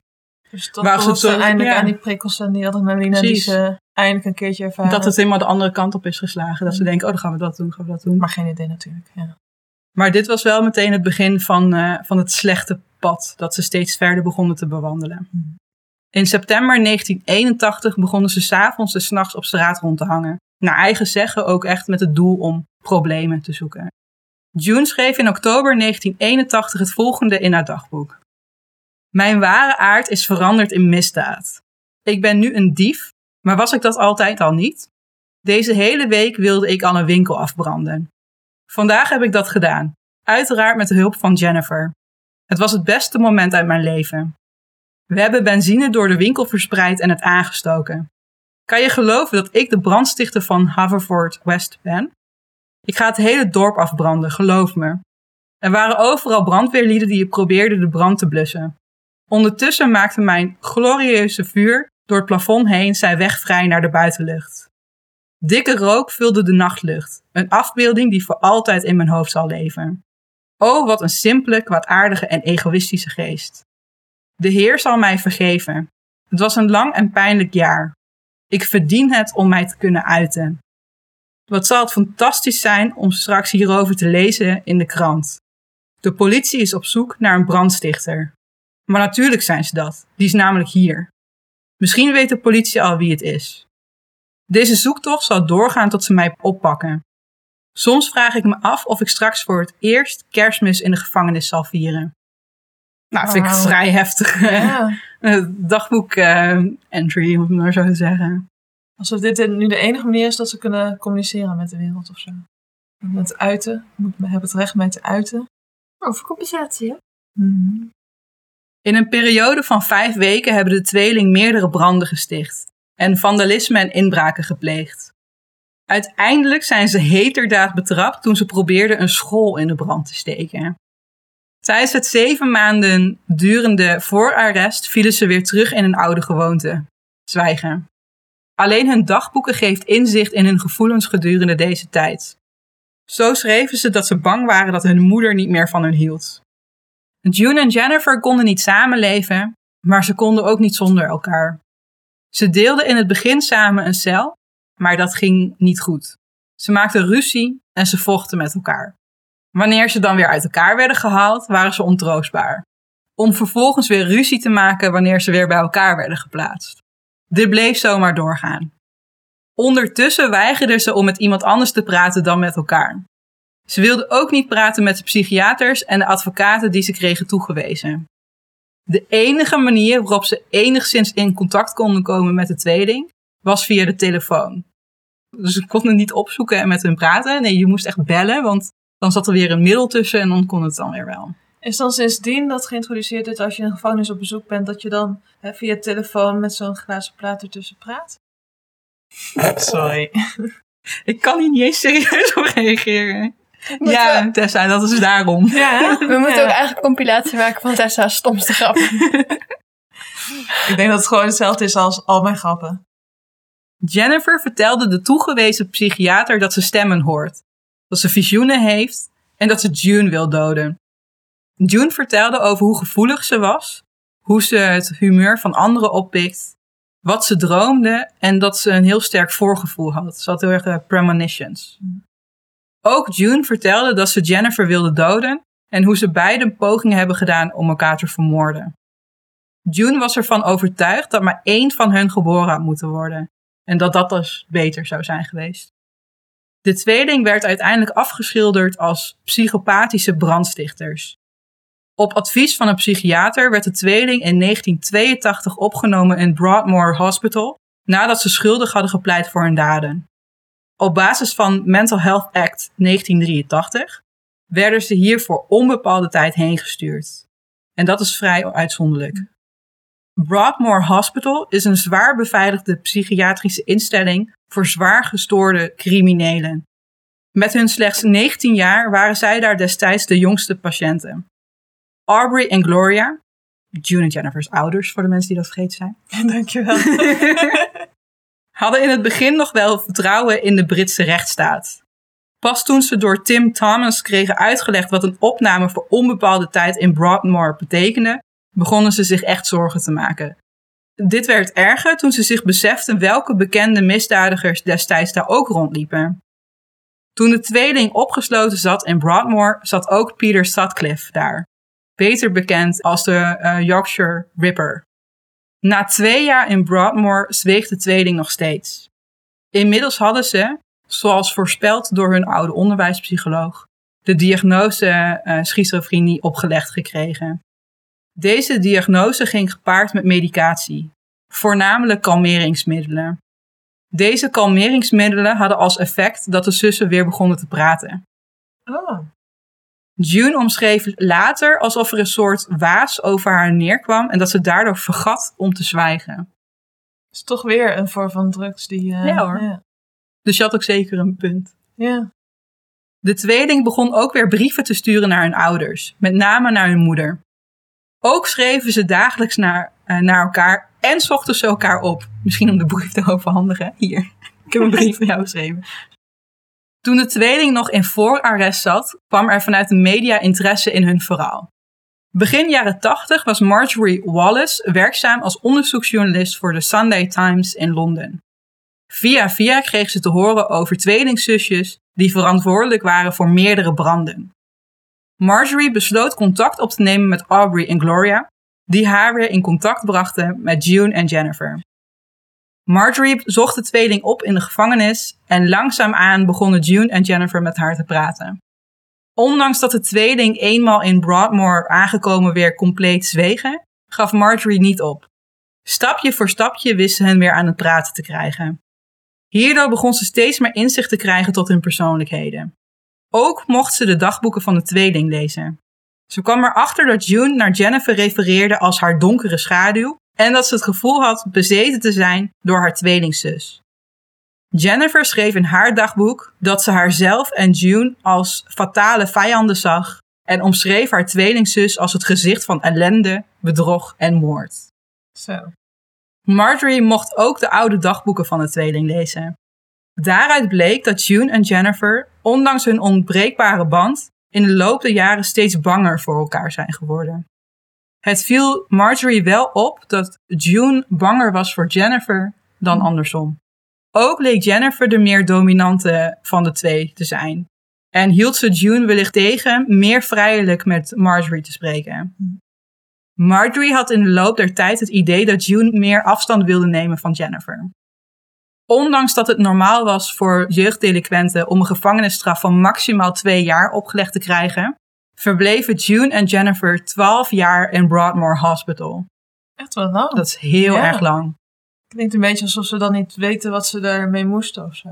Dus dat was het zo- eindelijk ja. aan die prikkels en die adrenaline die ze eindelijk een keertje ervaren. dat het helemaal de andere kant op is geslagen. Dat ze denken, oh dan gaan we dat doen, gaan we dat doen. Maar geen idee natuurlijk. Ja. Maar dit was wel meteen het begin van, eh, van het slechte pad dat ze steeds verder begonnen te bewandelen. Hmm. In september 1981 begonnen ze s'avonds en s'nachts op straat rond te hangen. Naar eigen zeggen ook echt met het doel om problemen te zoeken. June schreef in oktober 1981 het volgende in haar dagboek. Mijn ware aard is veranderd in misdaad. Ik ben nu een dief, maar was ik dat altijd al niet? Deze hele week wilde ik al een winkel afbranden. Vandaag heb ik dat gedaan. Uiteraard met de hulp van Jennifer. Het was het beste moment uit mijn leven. We hebben benzine door de winkel verspreid en het aangestoken. Kan je geloven dat ik de brandstichter van Haverford West ben? Ik ga het hele dorp afbranden, geloof me. Er waren overal brandweerlieden die probeerden de brand te blussen. Ondertussen maakte mijn glorieuze vuur door het plafond heen zijn weg vrij naar de buitenlucht. Dikke rook vulde de nachtlucht, een afbeelding die voor altijd in mijn hoofd zal leven. Oh, wat een simpele, kwaadaardige en egoïstische geest. De Heer zal mij vergeven. Het was een lang en pijnlijk jaar. Ik verdien het om mij te kunnen uiten. Wat zal het fantastisch zijn om straks hierover te lezen in de krant. De politie is op zoek naar een brandstichter. Maar natuurlijk zijn ze dat. Die is namelijk hier. Misschien weet de politie al wie het is. Deze zoektocht zal doorgaan tot ze mij oppakken. Soms vraag ik me af of ik straks voor het eerst kerstmis in de gevangenis zal vieren. Nou, vind ik vrij heftig Ja. dagboek eh, entry, om het maar zo te zeggen. Alsof dit nu de enige manier is dat ze kunnen communiceren met de wereld of zo. Met uiten. Moet, hebben het recht mee te uiten. Over compensatie, hè? Mhm. In een periode van vijf weken hebben de tweeling meerdere branden gesticht en vandalisme en inbraken gepleegd. Uiteindelijk zijn ze heterdaad betrapt toen ze probeerden een school in de brand te steken. Tijdens het zeven maanden durende voorarrest vielen ze weer terug in een oude gewoonte: zwijgen. Alleen hun dagboeken geeft inzicht in hun gevoelens gedurende deze tijd. Zo schreven ze dat ze bang waren dat hun moeder niet meer van hun hield. June en Jennifer konden niet samenleven, maar ze konden ook niet zonder elkaar. Ze deelden in het begin samen een cel, maar dat ging niet goed. Ze maakten ruzie en ze vochten met elkaar. Wanneer ze dan weer uit elkaar werden gehaald, waren ze ontroostbaar. Om vervolgens weer ruzie te maken wanneer ze weer bij elkaar werden geplaatst. Dit bleef zomaar doorgaan. Ondertussen weigerden ze om met iemand anders te praten dan met elkaar. Ze wilden ook niet praten met de psychiaters en de advocaten die ze kregen toegewezen. De enige manier waarop ze enigszins in contact konden komen met de tweeling was via de telefoon. Dus ze konden niet opzoeken en met hun praten. Nee, je moest echt bellen, want dan zat er weer een middel tussen en dan kon het dan weer wel. Is dan sindsdien dat geïntroduceerd dat als je in een gevangenis op bezoek bent, dat je dan hè, via telefoon met zo'n glazen plaat ertussen praat? Sorry. Ik kan hier niet eens serieus op reageren. Ja, Tessa, dat is daarom. Ja, We moeten ook eigenlijk een compilatie maken van Tessa's stomste grap. Ik denk dat het gewoon hetzelfde is als al mijn grappen. Jennifer vertelde de toegewezen psychiater dat ze stemmen hoort, dat ze visioenen heeft en dat ze June wil doden. June vertelde over hoe gevoelig ze was hoe ze het humeur van anderen oppikt, wat ze droomde en dat ze een heel sterk voorgevoel had. Ze had heel erg eh, premonitions. Ook June vertelde dat ze Jennifer wilde doden en hoe ze beiden pogingen hebben gedaan om elkaar te vermoorden. June was ervan overtuigd dat maar één van hun geboren had moeten worden en dat dat dus beter zou zijn geweest. De tweeling werd uiteindelijk afgeschilderd als psychopathische brandstichters. Op advies van een psychiater werd de tweeling in 1982 opgenomen in Broadmoor Hospital nadat ze schuldig hadden gepleit voor hun daden. Op basis van Mental Health Act 1983 werden ze hier voor onbepaalde tijd heen gestuurd. En dat is vrij uitzonderlijk. Broadmoor Hospital is een zwaar beveiligde psychiatrische instelling voor zwaar gestoorde criminelen. Met hun slechts 19 jaar waren zij daar destijds de jongste patiënten. Aubrey en Gloria, June en Jennifer's ouders voor de mensen die dat vergeten zijn, Dankjewel. hadden in het begin nog wel vertrouwen in de Britse rechtsstaat. Pas toen ze door Tim Thomas kregen uitgelegd wat een opname voor onbepaalde tijd in Broadmoor betekende, begonnen ze zich echt zorgen te maken. Dit werd erger toen ze zich beseften welke bekende misdadigers destijds daar ook rondliepen. Toen de tweeling opgesloten zat in Broadmoor, zat ook Peter Sutcliffe daar. Beter bekend als de eh, Yorkshire Ripper. Na twee jaar in Broadmoor zweeg de tweeling nog steeds. Inmiddels hadden ze, zoals voorspeld door hun oude onderwijspsycholoog, de diagnose eh, schizofrenie opgelegd gekregen. Deze diagnose ging gepaard met medicatie, voornamelijk kalmeringsmiddelen. Deze kalmeringsmiddelen hadden als effect dat de zussen weer begonnen te praten. Oh. June omschreef later alsof er een soort waas over haar neerkwam en dat ze daardoor vergat om te zwijgen. is toch weer een vorm van drugs die... eh, Ja, hoor. Ja. Dus je had ook zeker een punt. ja. De tweeling begon ook weer brieven te sturen naar hun ouders, met name naar hun moeder. Ook schreven ze dagelijks naar, eh, naar elkaar en zochten ze elkaar op. Misschien om de brief te overhandigen. Hier, ik heb een brief van jou geschreven. Toen de tweeling nog in voorarrest zat, kwam er vanuit de media interesse in hun verhaal. Begin jaren 80 was Marjorie Wallace werkzaam als onderzoeksjournalist voor de Sunday Times in Londen. Via via kreeg ze te horen over tweelingzusjes die verantwoordelijk waren voor meerdere branden. Marjorie besloot contact op te nemen met Aubrey en Gloria, die haar weer in contact brachten met June en Jennifer. Marjorie zocht de tweeling op in de gevangenis en langzaamaan begonnen June en Jennifer met haar te praten. Ondanks dat de tweeling eenmaal in Broadmoor aangekomen weer compleet zwegen, gaf Marjorie niet op. Stapje voor stapje wist ze hen weer aan het praten te krijgen. Hierdoor begon ze steeds meer inzicht te krijgen tot hun persoonlijkheden. Ook mocht ze de dagboeken van de tweeling lezen. Ze kwam erachter dat June naar Jennifer refereerde als haar donkere schaduw en dat ze het gevoel had bezeten te zijn door haar tweelingzus. Jennifer schreef in haar dagboek dat ze haarzelf en June als fatale vijanden zag en omschreef haar tweelingzus als het gezicht van ellende, bedrog en moord. Zo. Marjorie mocht ook de oude dagboeken van de tweeling lezen. Daaruit bleek dat June en Jennifer, ondanks hun onbreekbare band, in de loop der jaren steeds banger voor elkaar zijn geworden. Het viel Marjorie wel op dat June banger was voor Jennifer dan andersom. Ook leek Jennifer de meer dominante van de twee te zijn. En hield ze June wellicht tegen meer vrijelijk met Marjorie te spreken. Marjorie had in de loop der tijd het idee dat June meer afstand wilde nemen van Jennifer. Ondanks dat het normaal was voor jeugddelinquenten om een gevangenisstraf van maximaal twee jaar opgelegd te krijgen, verbleven June en Jennifer 12 jaar in Broadmoor Hospital. Echt wel lang. Dat is heel Ja. erg lang. klinkt een beetje alsof ze dan niet weten wat ze daarmee moesten of zo.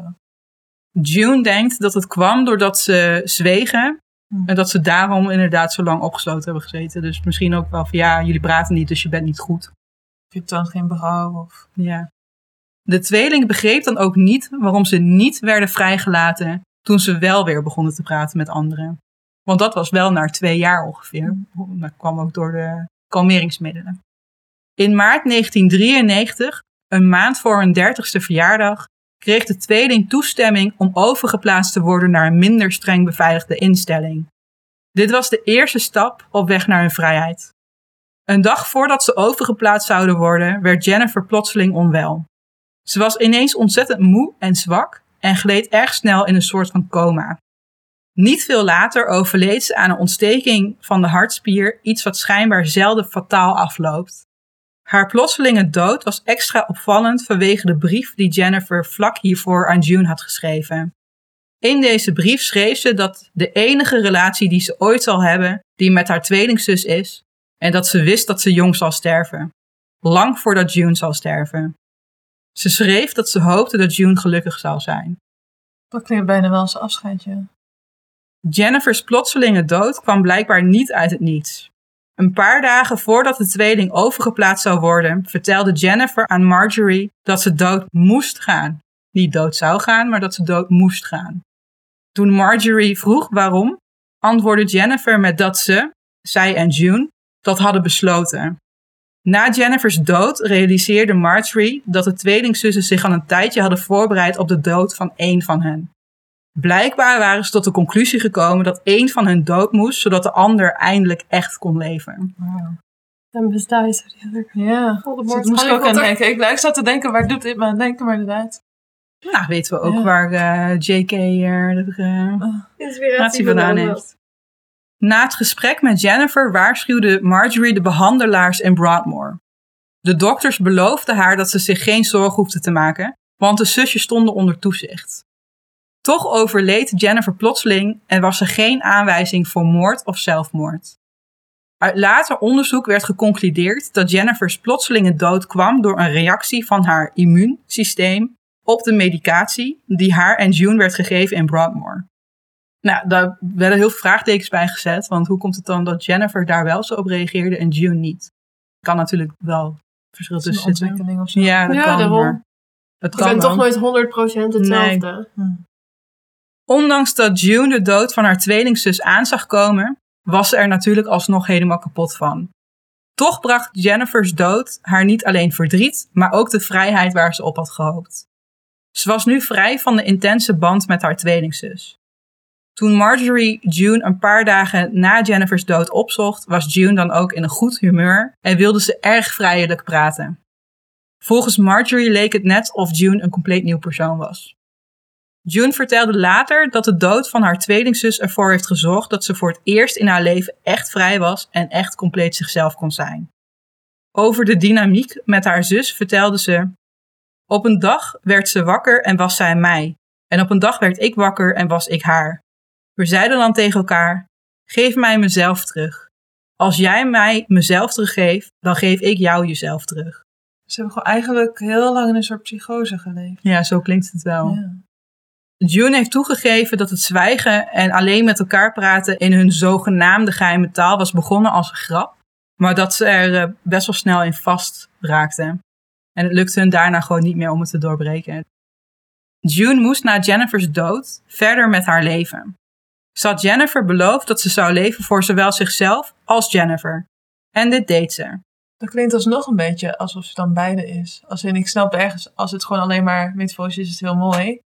June denkt dat het kwam doordat ze zwegen Hm. en dat ze daarom inderdaad zo lang opgesloten hebben gezeten. Dus misschien ook wel van ja, jullie praten niet, dus je bent niet goed. Of je dan geen berouw of... Ja. De tweeling begreep dan ook niet waarom ze niet werden vrijgelaten toen ze wel weer begonnen te praten met anderen. Want dat was wel na twee jaar ongeveer. Dat kwam ook door de kalmeringsmiddelen. In maart 1993, een maand voor hun dertigste verjaardag, kreeg de tweeling toestemming om overgeplaatst te worden naar een minder streng beveiligde instelling. Dit was de eerste stap op weg naar hun vrijheid. Een dag voordat ze overgeplaatst zouden worden, werd Jennifer plotseling onwel. Ze was ineens ontzettend moe en zwak en gleed erg snel in een soort van coma. Niet veel later overleed ze aan een ontsteking van de hartspier, iets wat schijnbaar zelden fataal afloopt. Haar plotselinge dood was extra opvallend vanwege de brief die Jennifer vlak hiervoor aan June had geschreven. In deze brief schreef ze dat de enige relatie die ze ooit zal hebben, die met haar tweelingzus is, en dat ze wist dat ze jong zal sterven. Lang voordat June zal sterven. Ze schreef dat ze hoopte dat June gelukkig zou zijn. Dat klinkt bijna wel als een afscheidje. Jennifer's plotselinge dood kwam blijkbaar niet uit het niets. Een paar dagen voordat de tweeling overgeplaatst zou worden, vertelde Jennifer aan Marjorie dat ze dood moest gaan. Niet dood zou gaan, maar dat ze dood moest gaan. Toen Marjorie vroeg waarom, antwoordde Jennifer met dat ze, zij en June, dat hadden besloten. Na Jennifer's dood realiseerde Marjorie dat de tweelingzussen zich al een tijdje hadden voorbereid op de dood van één van hen. Blijkbaar waren ze tot de conclusie gekomen dat één van hen dood moest, zodat de ander eindelijk echt kon leven. Dan bestaat je zo Ja, dat moest ik ook aan denken. Ik, ik zat te denken, waar doet dit me aan denken, maar inderdaad. Nou, weten we ook Ja. waar eh, J.K. er de eh, Inspiratie natie vandaan heeft. Na het gesprek met Jennifer waarschuwde Marjorie de behandelaars in Broadmoor. De dokters beloofden haar dat ze zich geen zorgen hoefde te maken, want de zusjes stonden onder toezicht. Toch overleed Jennifer plotseling en was er geen aanwijzing voor moord of zelfmoord. Uit later onderzoek werd geconcludeerd dat Jennifer's plotselinge dood kwam door een reactie van haar immuunsysteem op de medicatie die haar en June werd gegeven in Broadmoor. Nou, daar werden heel veel vraagtekens bij gezet, want hoe komt het dan dat Jennifer daar wel zo op reageerde en June niet? Kan natuurlijk wel verschil Dat is tussen een zitten. ontwikkeling of zo. Ja, dat Ja, kan. daarom. maar kan toch nooit 100% hetzelfde. Ondanks dat June de dood van haar tweelingzus aan zag komen, was ze er natuurlijk alsnog helemaal kapot van. Toch bracht Jennifer's dood haar niet alleen verdriet, maar ook de vrijheid waar ze op had gehoopt. Ze was nu vrij van de intense band met haar tweelingzus. Toen Marjorie June een paar dagen na Jennifer's dood opzocht, was June dan ook in een goed humeur en wilde ze erg vrijelijk praten. Volgens Marjorie leek het net of June een compleet nieuw persoon was. June vertelde later dat de dood van haar tweelingzus ervoor heeft gezorgd dat ze voor het eerst in haar leven echt vrij was en echt compleet zichzelf kon zijn. Over de dynamiek met haar zus vertelde ze: Op een dag werd ze wakker en was zij mij, en op een dag werd ik wakker en was ik haar. We zeiden dan tegen elkaar: Geef mij mezelf terug. Als jij mij mezelf teruggeeft, dan geef ik jou jezelf terug. Ze hebben gewoon eigenlijk heel lang in een soort psychose geleefd. Ja, zo klinkt het wel. Ja. June heeft toegegeven dat het zwijgen en alleen met elkaar praten in hun zogenaamde geheime taal was begonnen als een grap, maar dat ze er eh, best wel snel in vast raakten. En het lukte hun daarna gewoon niet meer om het te doorbreken. June moest na Jennifer's dood verder met haar leven. Ze had Jennifer beloofd dat ze zou leven voor zowel zichzelf als Jennifer. En dit deed ze. Dat klinkt alsnog een beetje alsof ze dan beide is. Als in, ik snap ergens, als het gewoon alleen maar metaforisch is, is het heel mooi.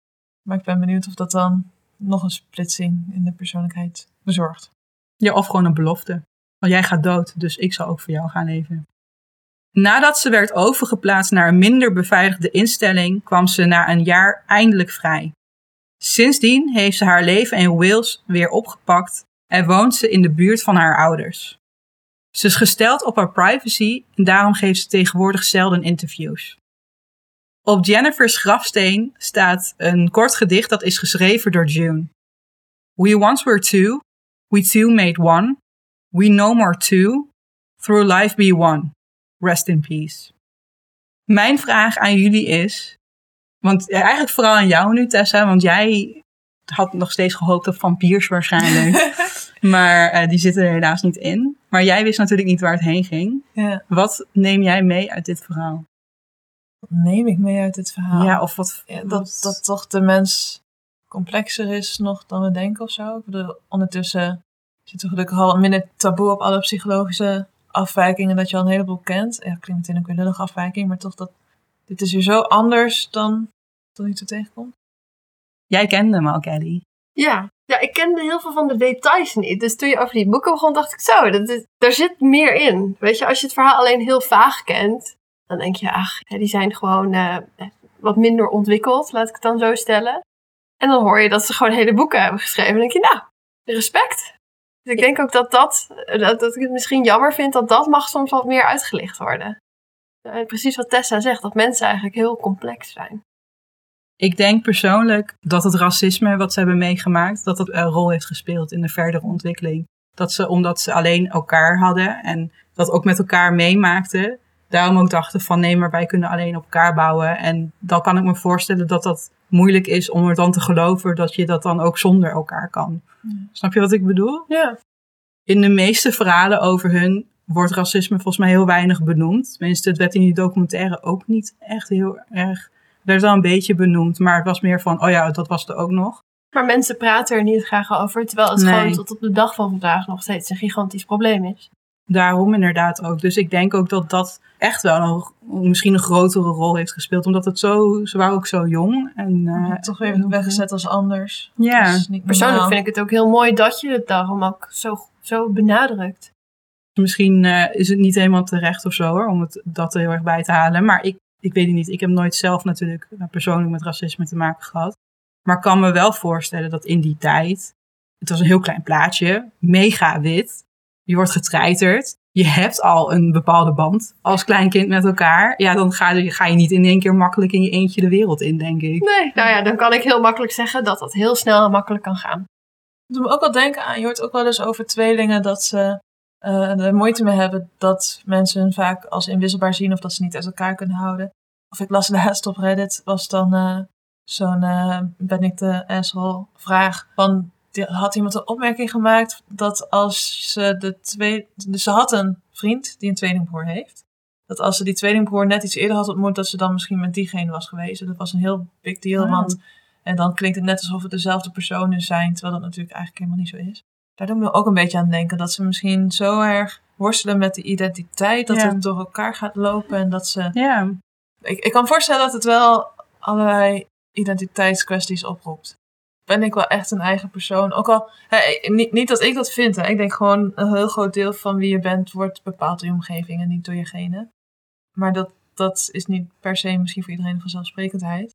Maar ik ben benieuwd of dat dan nog een splitsing in de persoonlijkheid bezorgt. Ja, of gewoon een belofte. Want jij gaat dood, dus ik zal ook voor jou gaan leven. Nadat ze werd overgeplaatst naar een minder beveiligde instelling, kwam ze na een jaar eindelijk vrij. Sindsdien heeft ze haar leven in Wales weer opgepakt en woont ze in de buurt van haar ouders. Ze is gesteld op haar privacy en daarom geeft ze tegenwoordig zelden interviews. Op Jennifer's grafsteen staat een kort gedicht dat is geschreven door June. We once were two, we two made one, we no more two, through life be one. Rest in peace. Mijn vraag aan jullie is, want ja, eigenlijk vooral aan jou nu Tessa, want jij had nog steeds gehoopt op vampiers waarschijnlijk, maar eh, die zitten er helaas niet in. Maar jij wist natuurlijk niet waar het heen ging. Ja. Wat neem jij mee uit dit verhaal? Wat neem ik mee uit dit verhaal? Ja, of wat... Ja, dat, dat toch de mens complexer is nog dan we denken of zo. Ik bedoel, ondertussen zit er gelukkig al minder taboe op alle psychologische afwijkingen dat je al een heleboel kent. Ja, klinkt meteen ook weer een lullige afwijking, maar toch dat dit is weer zo anders dan tot nu toe tegenkomt. Jij kende hem al, Kelly. Ja, Ja, ik kende heel veel van de details niet. Dus toen je over die boeken begon, dacht ik zo, dat is, daar zit meer in. Weet je, als je het verhaal alleen heel vaag kent, dan denk je, ach, ja, die zijn gewoon eh, wat minder ontwikkeld, laat ik het dan zo stellen. En dan hoor je dat ze gewoon hele boeken hebben geschreven. Dan denk je, nou, respect. Dus ik denk ook dat, dat, dat, dat ik het misschien jammer vind dat dat mag soms wat meer uitgelicht worden. Precies wat Tessa zegt, dat mensen eigenlijk heel complex zijn. Ik denk persoonlijk dat het racisme wat ze hebben meegemaakt, dat dat een rol heeft gespeeld in de verdere ontwikkeling. Dat ze, omdat ze alleen elkaar hadden en dat ook met elkaar meemaakten, daarom ook dachten van nee, maar wij kunnen alleen op elkaar bouwen. En dan kan ik me voorstellen dat dat moeilijk is om er dan te geloven dat je dat dan ook zonder elkaar kan. Snap je wat ik bedoel? Ja. In de meeste verhalen over hun wordt racisme volgens mij heel weinig benoemd. Tenminste, het werd in die documentaire ook niet echt heel erg. Het werd wel een beetje benoemd, maar het was meer van, oh ja, dat was er ook nog. Maar mensen praten er niet graag over, terwijl het Nee. gewoon tot op de dag van vandaag nog steeds een gigantisch probleem is. Daarom inderdaad ook. Dus ik denk ook dat dat echt wel nog misschien een grotere rol heeft gespeeld. Omdat het zo, ze waren ook zo jong. En, eh, toch weer weggezet als anders. Ja. Persoonlijk vind ik het ook heel mooi dat je het daarom ook zo, zo benadrukt. Misschien eh, is het niet helemaal terecht of zo hoor, om het, dat er heel erg bij te halen. Maar ik, ik weet het niet. Ik heb nooit zelf natuurlijk eh, persoonlijk met racisme te maken gehad. Maar ik kan me wel voorstellen dat in die tijd, het was een heel klein plaatje, mega wit. Je wordt getreiterd. Je hebt al een bepaalde band als klein kind met elkaar. Ja, dan ga je, ga je niet in één keer makkelijk in je eentje de wereld in, denk ik. Nee, nou ja, dan kan ik heel makkelijk zeggen dat dat heel snel en makkelijk kan gaan. Het doet me ook wel denken aan, je hoort ook wel eens over tweelingen dat ze eh, er moeite mee hebben dat mensen hun vaak als inwisselbaar zien of dat ze niet uit elkaar kunnen houden. Of ik las laatst op Reddit, was dan eh, zo'n eh, ben ik de asshole vraag van, had iemand een opmerking gemaakt dat als ze de twee, dus ze had een vriend die een tweelingbroer heeft. Dat als ze die tweelingbroer net iets eerder had ontmoet, dat ze dan misschien met diegene was geweest. Dat was een heel big deal, Oh. want en dan klinkt het net alsof het dezelfde personen zijn, terwijl dat natuurlijk eigenlijk helemaal niet zo is. Daar doen we ook een beetje aan denken dat ze misschien zo erg worstelen met de identiteit, dat Ja. het door elkaar gaat lopen en dat ze. Ja, Ik, ik kan me voorstellen dat het wel allerlei identiteitskwesties oproept. Ben ik wel echt een eigen persoon? Ook al, niet, niet dat ik dat vind, hè. ik denk gewoon een heel groot deel van wie je bent wordt bepaald door je omgeving en niet door je genen. Maar dat, dat is niet per se misschien voor iedereen een vanzelfsprekendheid.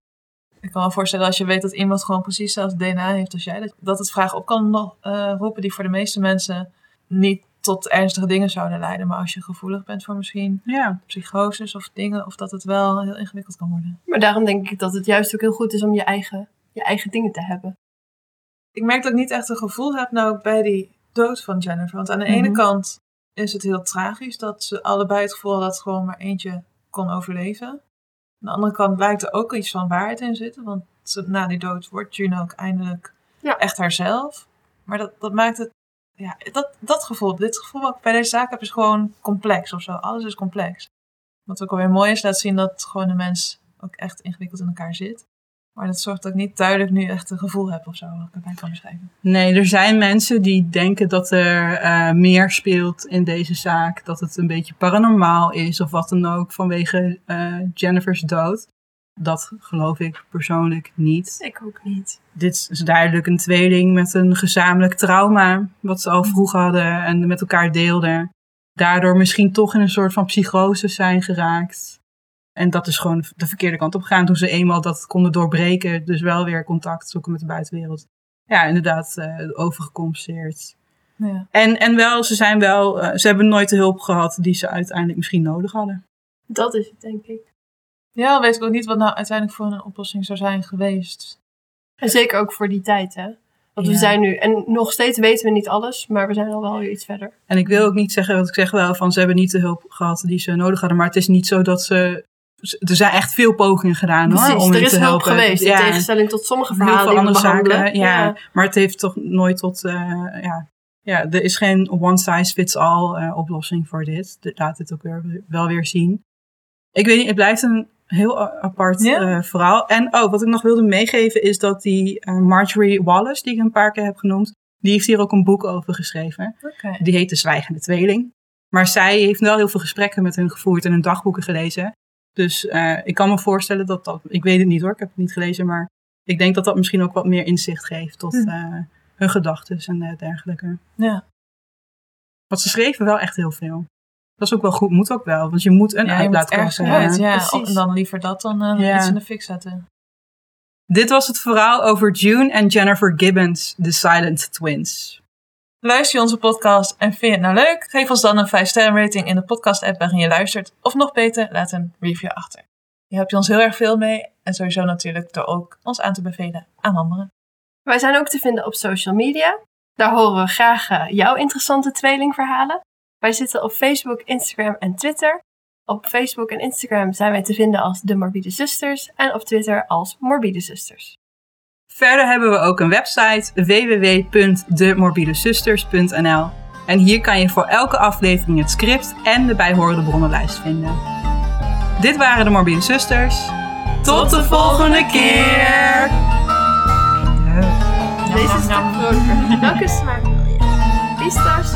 Ik kan me voorstellen als je weet dat iemand gewoon precies hetzelfde DNA heeft als jij, dat, dat het vragen op kan eh, roepen die voor de meeste mensen niet tot ernstige dingen zouden leiden. Maar als je gevoelig bent voor misschien ja. psychoses of dingen, of dat het wel heel ingewikkeld kan worden. Maar daarom denk ik dat het juist ook heel goed is om je eigen, je eigen dingen te hebben. Ik merk dat ik niet echt een gevoel heb nou bij die dood van Jennifer. Want aan de ene Mhm. kant is het heel tragisch dat ze allebei het gevoel hadden dat gewoon maar eentje kon overleven. Aan de andere kant blijkt er ook iets van waarheid in zitten. Want na die dood wordt Juno ook eindelijk Ja. echt haarzelf. Maar dat, dat maakt het... Ja, dat, dat gevoel, dit gevoel wat ik bij deze zaak heb, is gewoon complex of zo. Alles is complex. Wat ook alweer mooi is, laat zien dat gewoon de mens ook echt ingewikkeld in elkaar zit. Maar dat zorgt dat ik niet duidelijk nu echt een gevoel heb of zo, wat ik erbij kan beschrijven. Nee, er zijn mensen die denken dat er eh, meer speelt in deze zaak. Dat het een beetje paranormaal is of wat dan ook vanwege eh, Jennifer's dood. Dat geloof ik persoonlijk niet. Ik ook niet. Dit is duidelijk een tweeling met een gezamenlijk trauma. Wat ze al vroeg hadden en met elkaar deelden. Daardoor misschien toch in een soort van psychose zijn geraakt. En dat is gewoon de verkeerde kant op gegaan toen ze eenmaal dat konden doorbreken. Dus wel weer contact zoeken met de buitenwereld. Ja, inderdaad, eh overgecompenseerd. Ja. En, en wel, ze zijn wel, eh, ze hebben nooit de hulp gehad die ze uiteindelijk misschien nodig hadden. Dat is het, denk ik. ja, weet ik ook niet wat nou uiteindelijk voor een oplossing zou zijn geweest. En zeker ook voor die tijd, hè. Want we zijn nu, en nog steeds weten we niet alles, maar we zijn al wel weer iets verder. En ik wil ook niet zeggen, want ik zeg wel van ze hebben niet de hulp gehad die ze nodig hadden. Maar het is niet zo dat ze. Er zijn echt veel pogingen gedaan hoor, Precies, om er is te helpen. geweest, in Ja, tegenstelling tot sommige heel verhalen veel die we andere zaken. Ja, maar het heeft toch nooit tot. eh, ja, ja, er is geen one size fits all eh, oplossing voor dit. Dit laat dit ook weer, wel weer zien. Ik weet niet, het blijft een heel apart eh, verhaal. En oh, wat ik nog wilde meegeven is dat die Marjorie Wallace, die ik een paar keer heb genoemd, die heeft hier ook een boek over geschreven. Die heet De Zwijgende Tweeling. Maar zij heeft wel heel veel gesprekken met hun gevoerd en hun dagboeken gelezen. Dus eh, ik kan me voorstellen dat dat... Ik weet het niet hoor, ik heb het niet gelezen. Maar ik denk dat dat misschien ook wat meer inzicht geeft tot Hm. eh, hun gedachten en eh, dergelijke. Ja. Want ze schreven wel echt heel veel. Dat is ook wel goed, moet ook wel, want je moet een Ja, hebben. Ja, precies. dan liever dat dan eh, Ja. iets in de fik zetten. Dit was het verhaal over June en Jennifer Gibbons, de Silent Twins. Luister je onze podcast en vind je het nou leuk? Geef ons dan een 5-sterren rating in de podcast-app waarin je luistert. Of nog beter, laat een review achter. Hier heb je ons heel erg veel mee. En sowieso natuurlijk door ook ons aan te bevelen aan anderen. Wij zijn ook te vinden op social media. Daar horen we graag eh, jouw interessante tweelingverhalen. Wij zitten op Facebook, Instagram en Twitter. Op Facebook en Instagram zijn wij te vinden als De Morbide Zusters en op Twitter als Morbide Zusters. Verder hebben we ook een website www.demorbidesusters.nl en hier kan je voor elke aflevering het script en de bijhorende bronnenlijst vinden. Dit waren de Morbide Zusters. Tot de volgende keer! Deze is vrolijker. Welke smaak wil je? Pistas,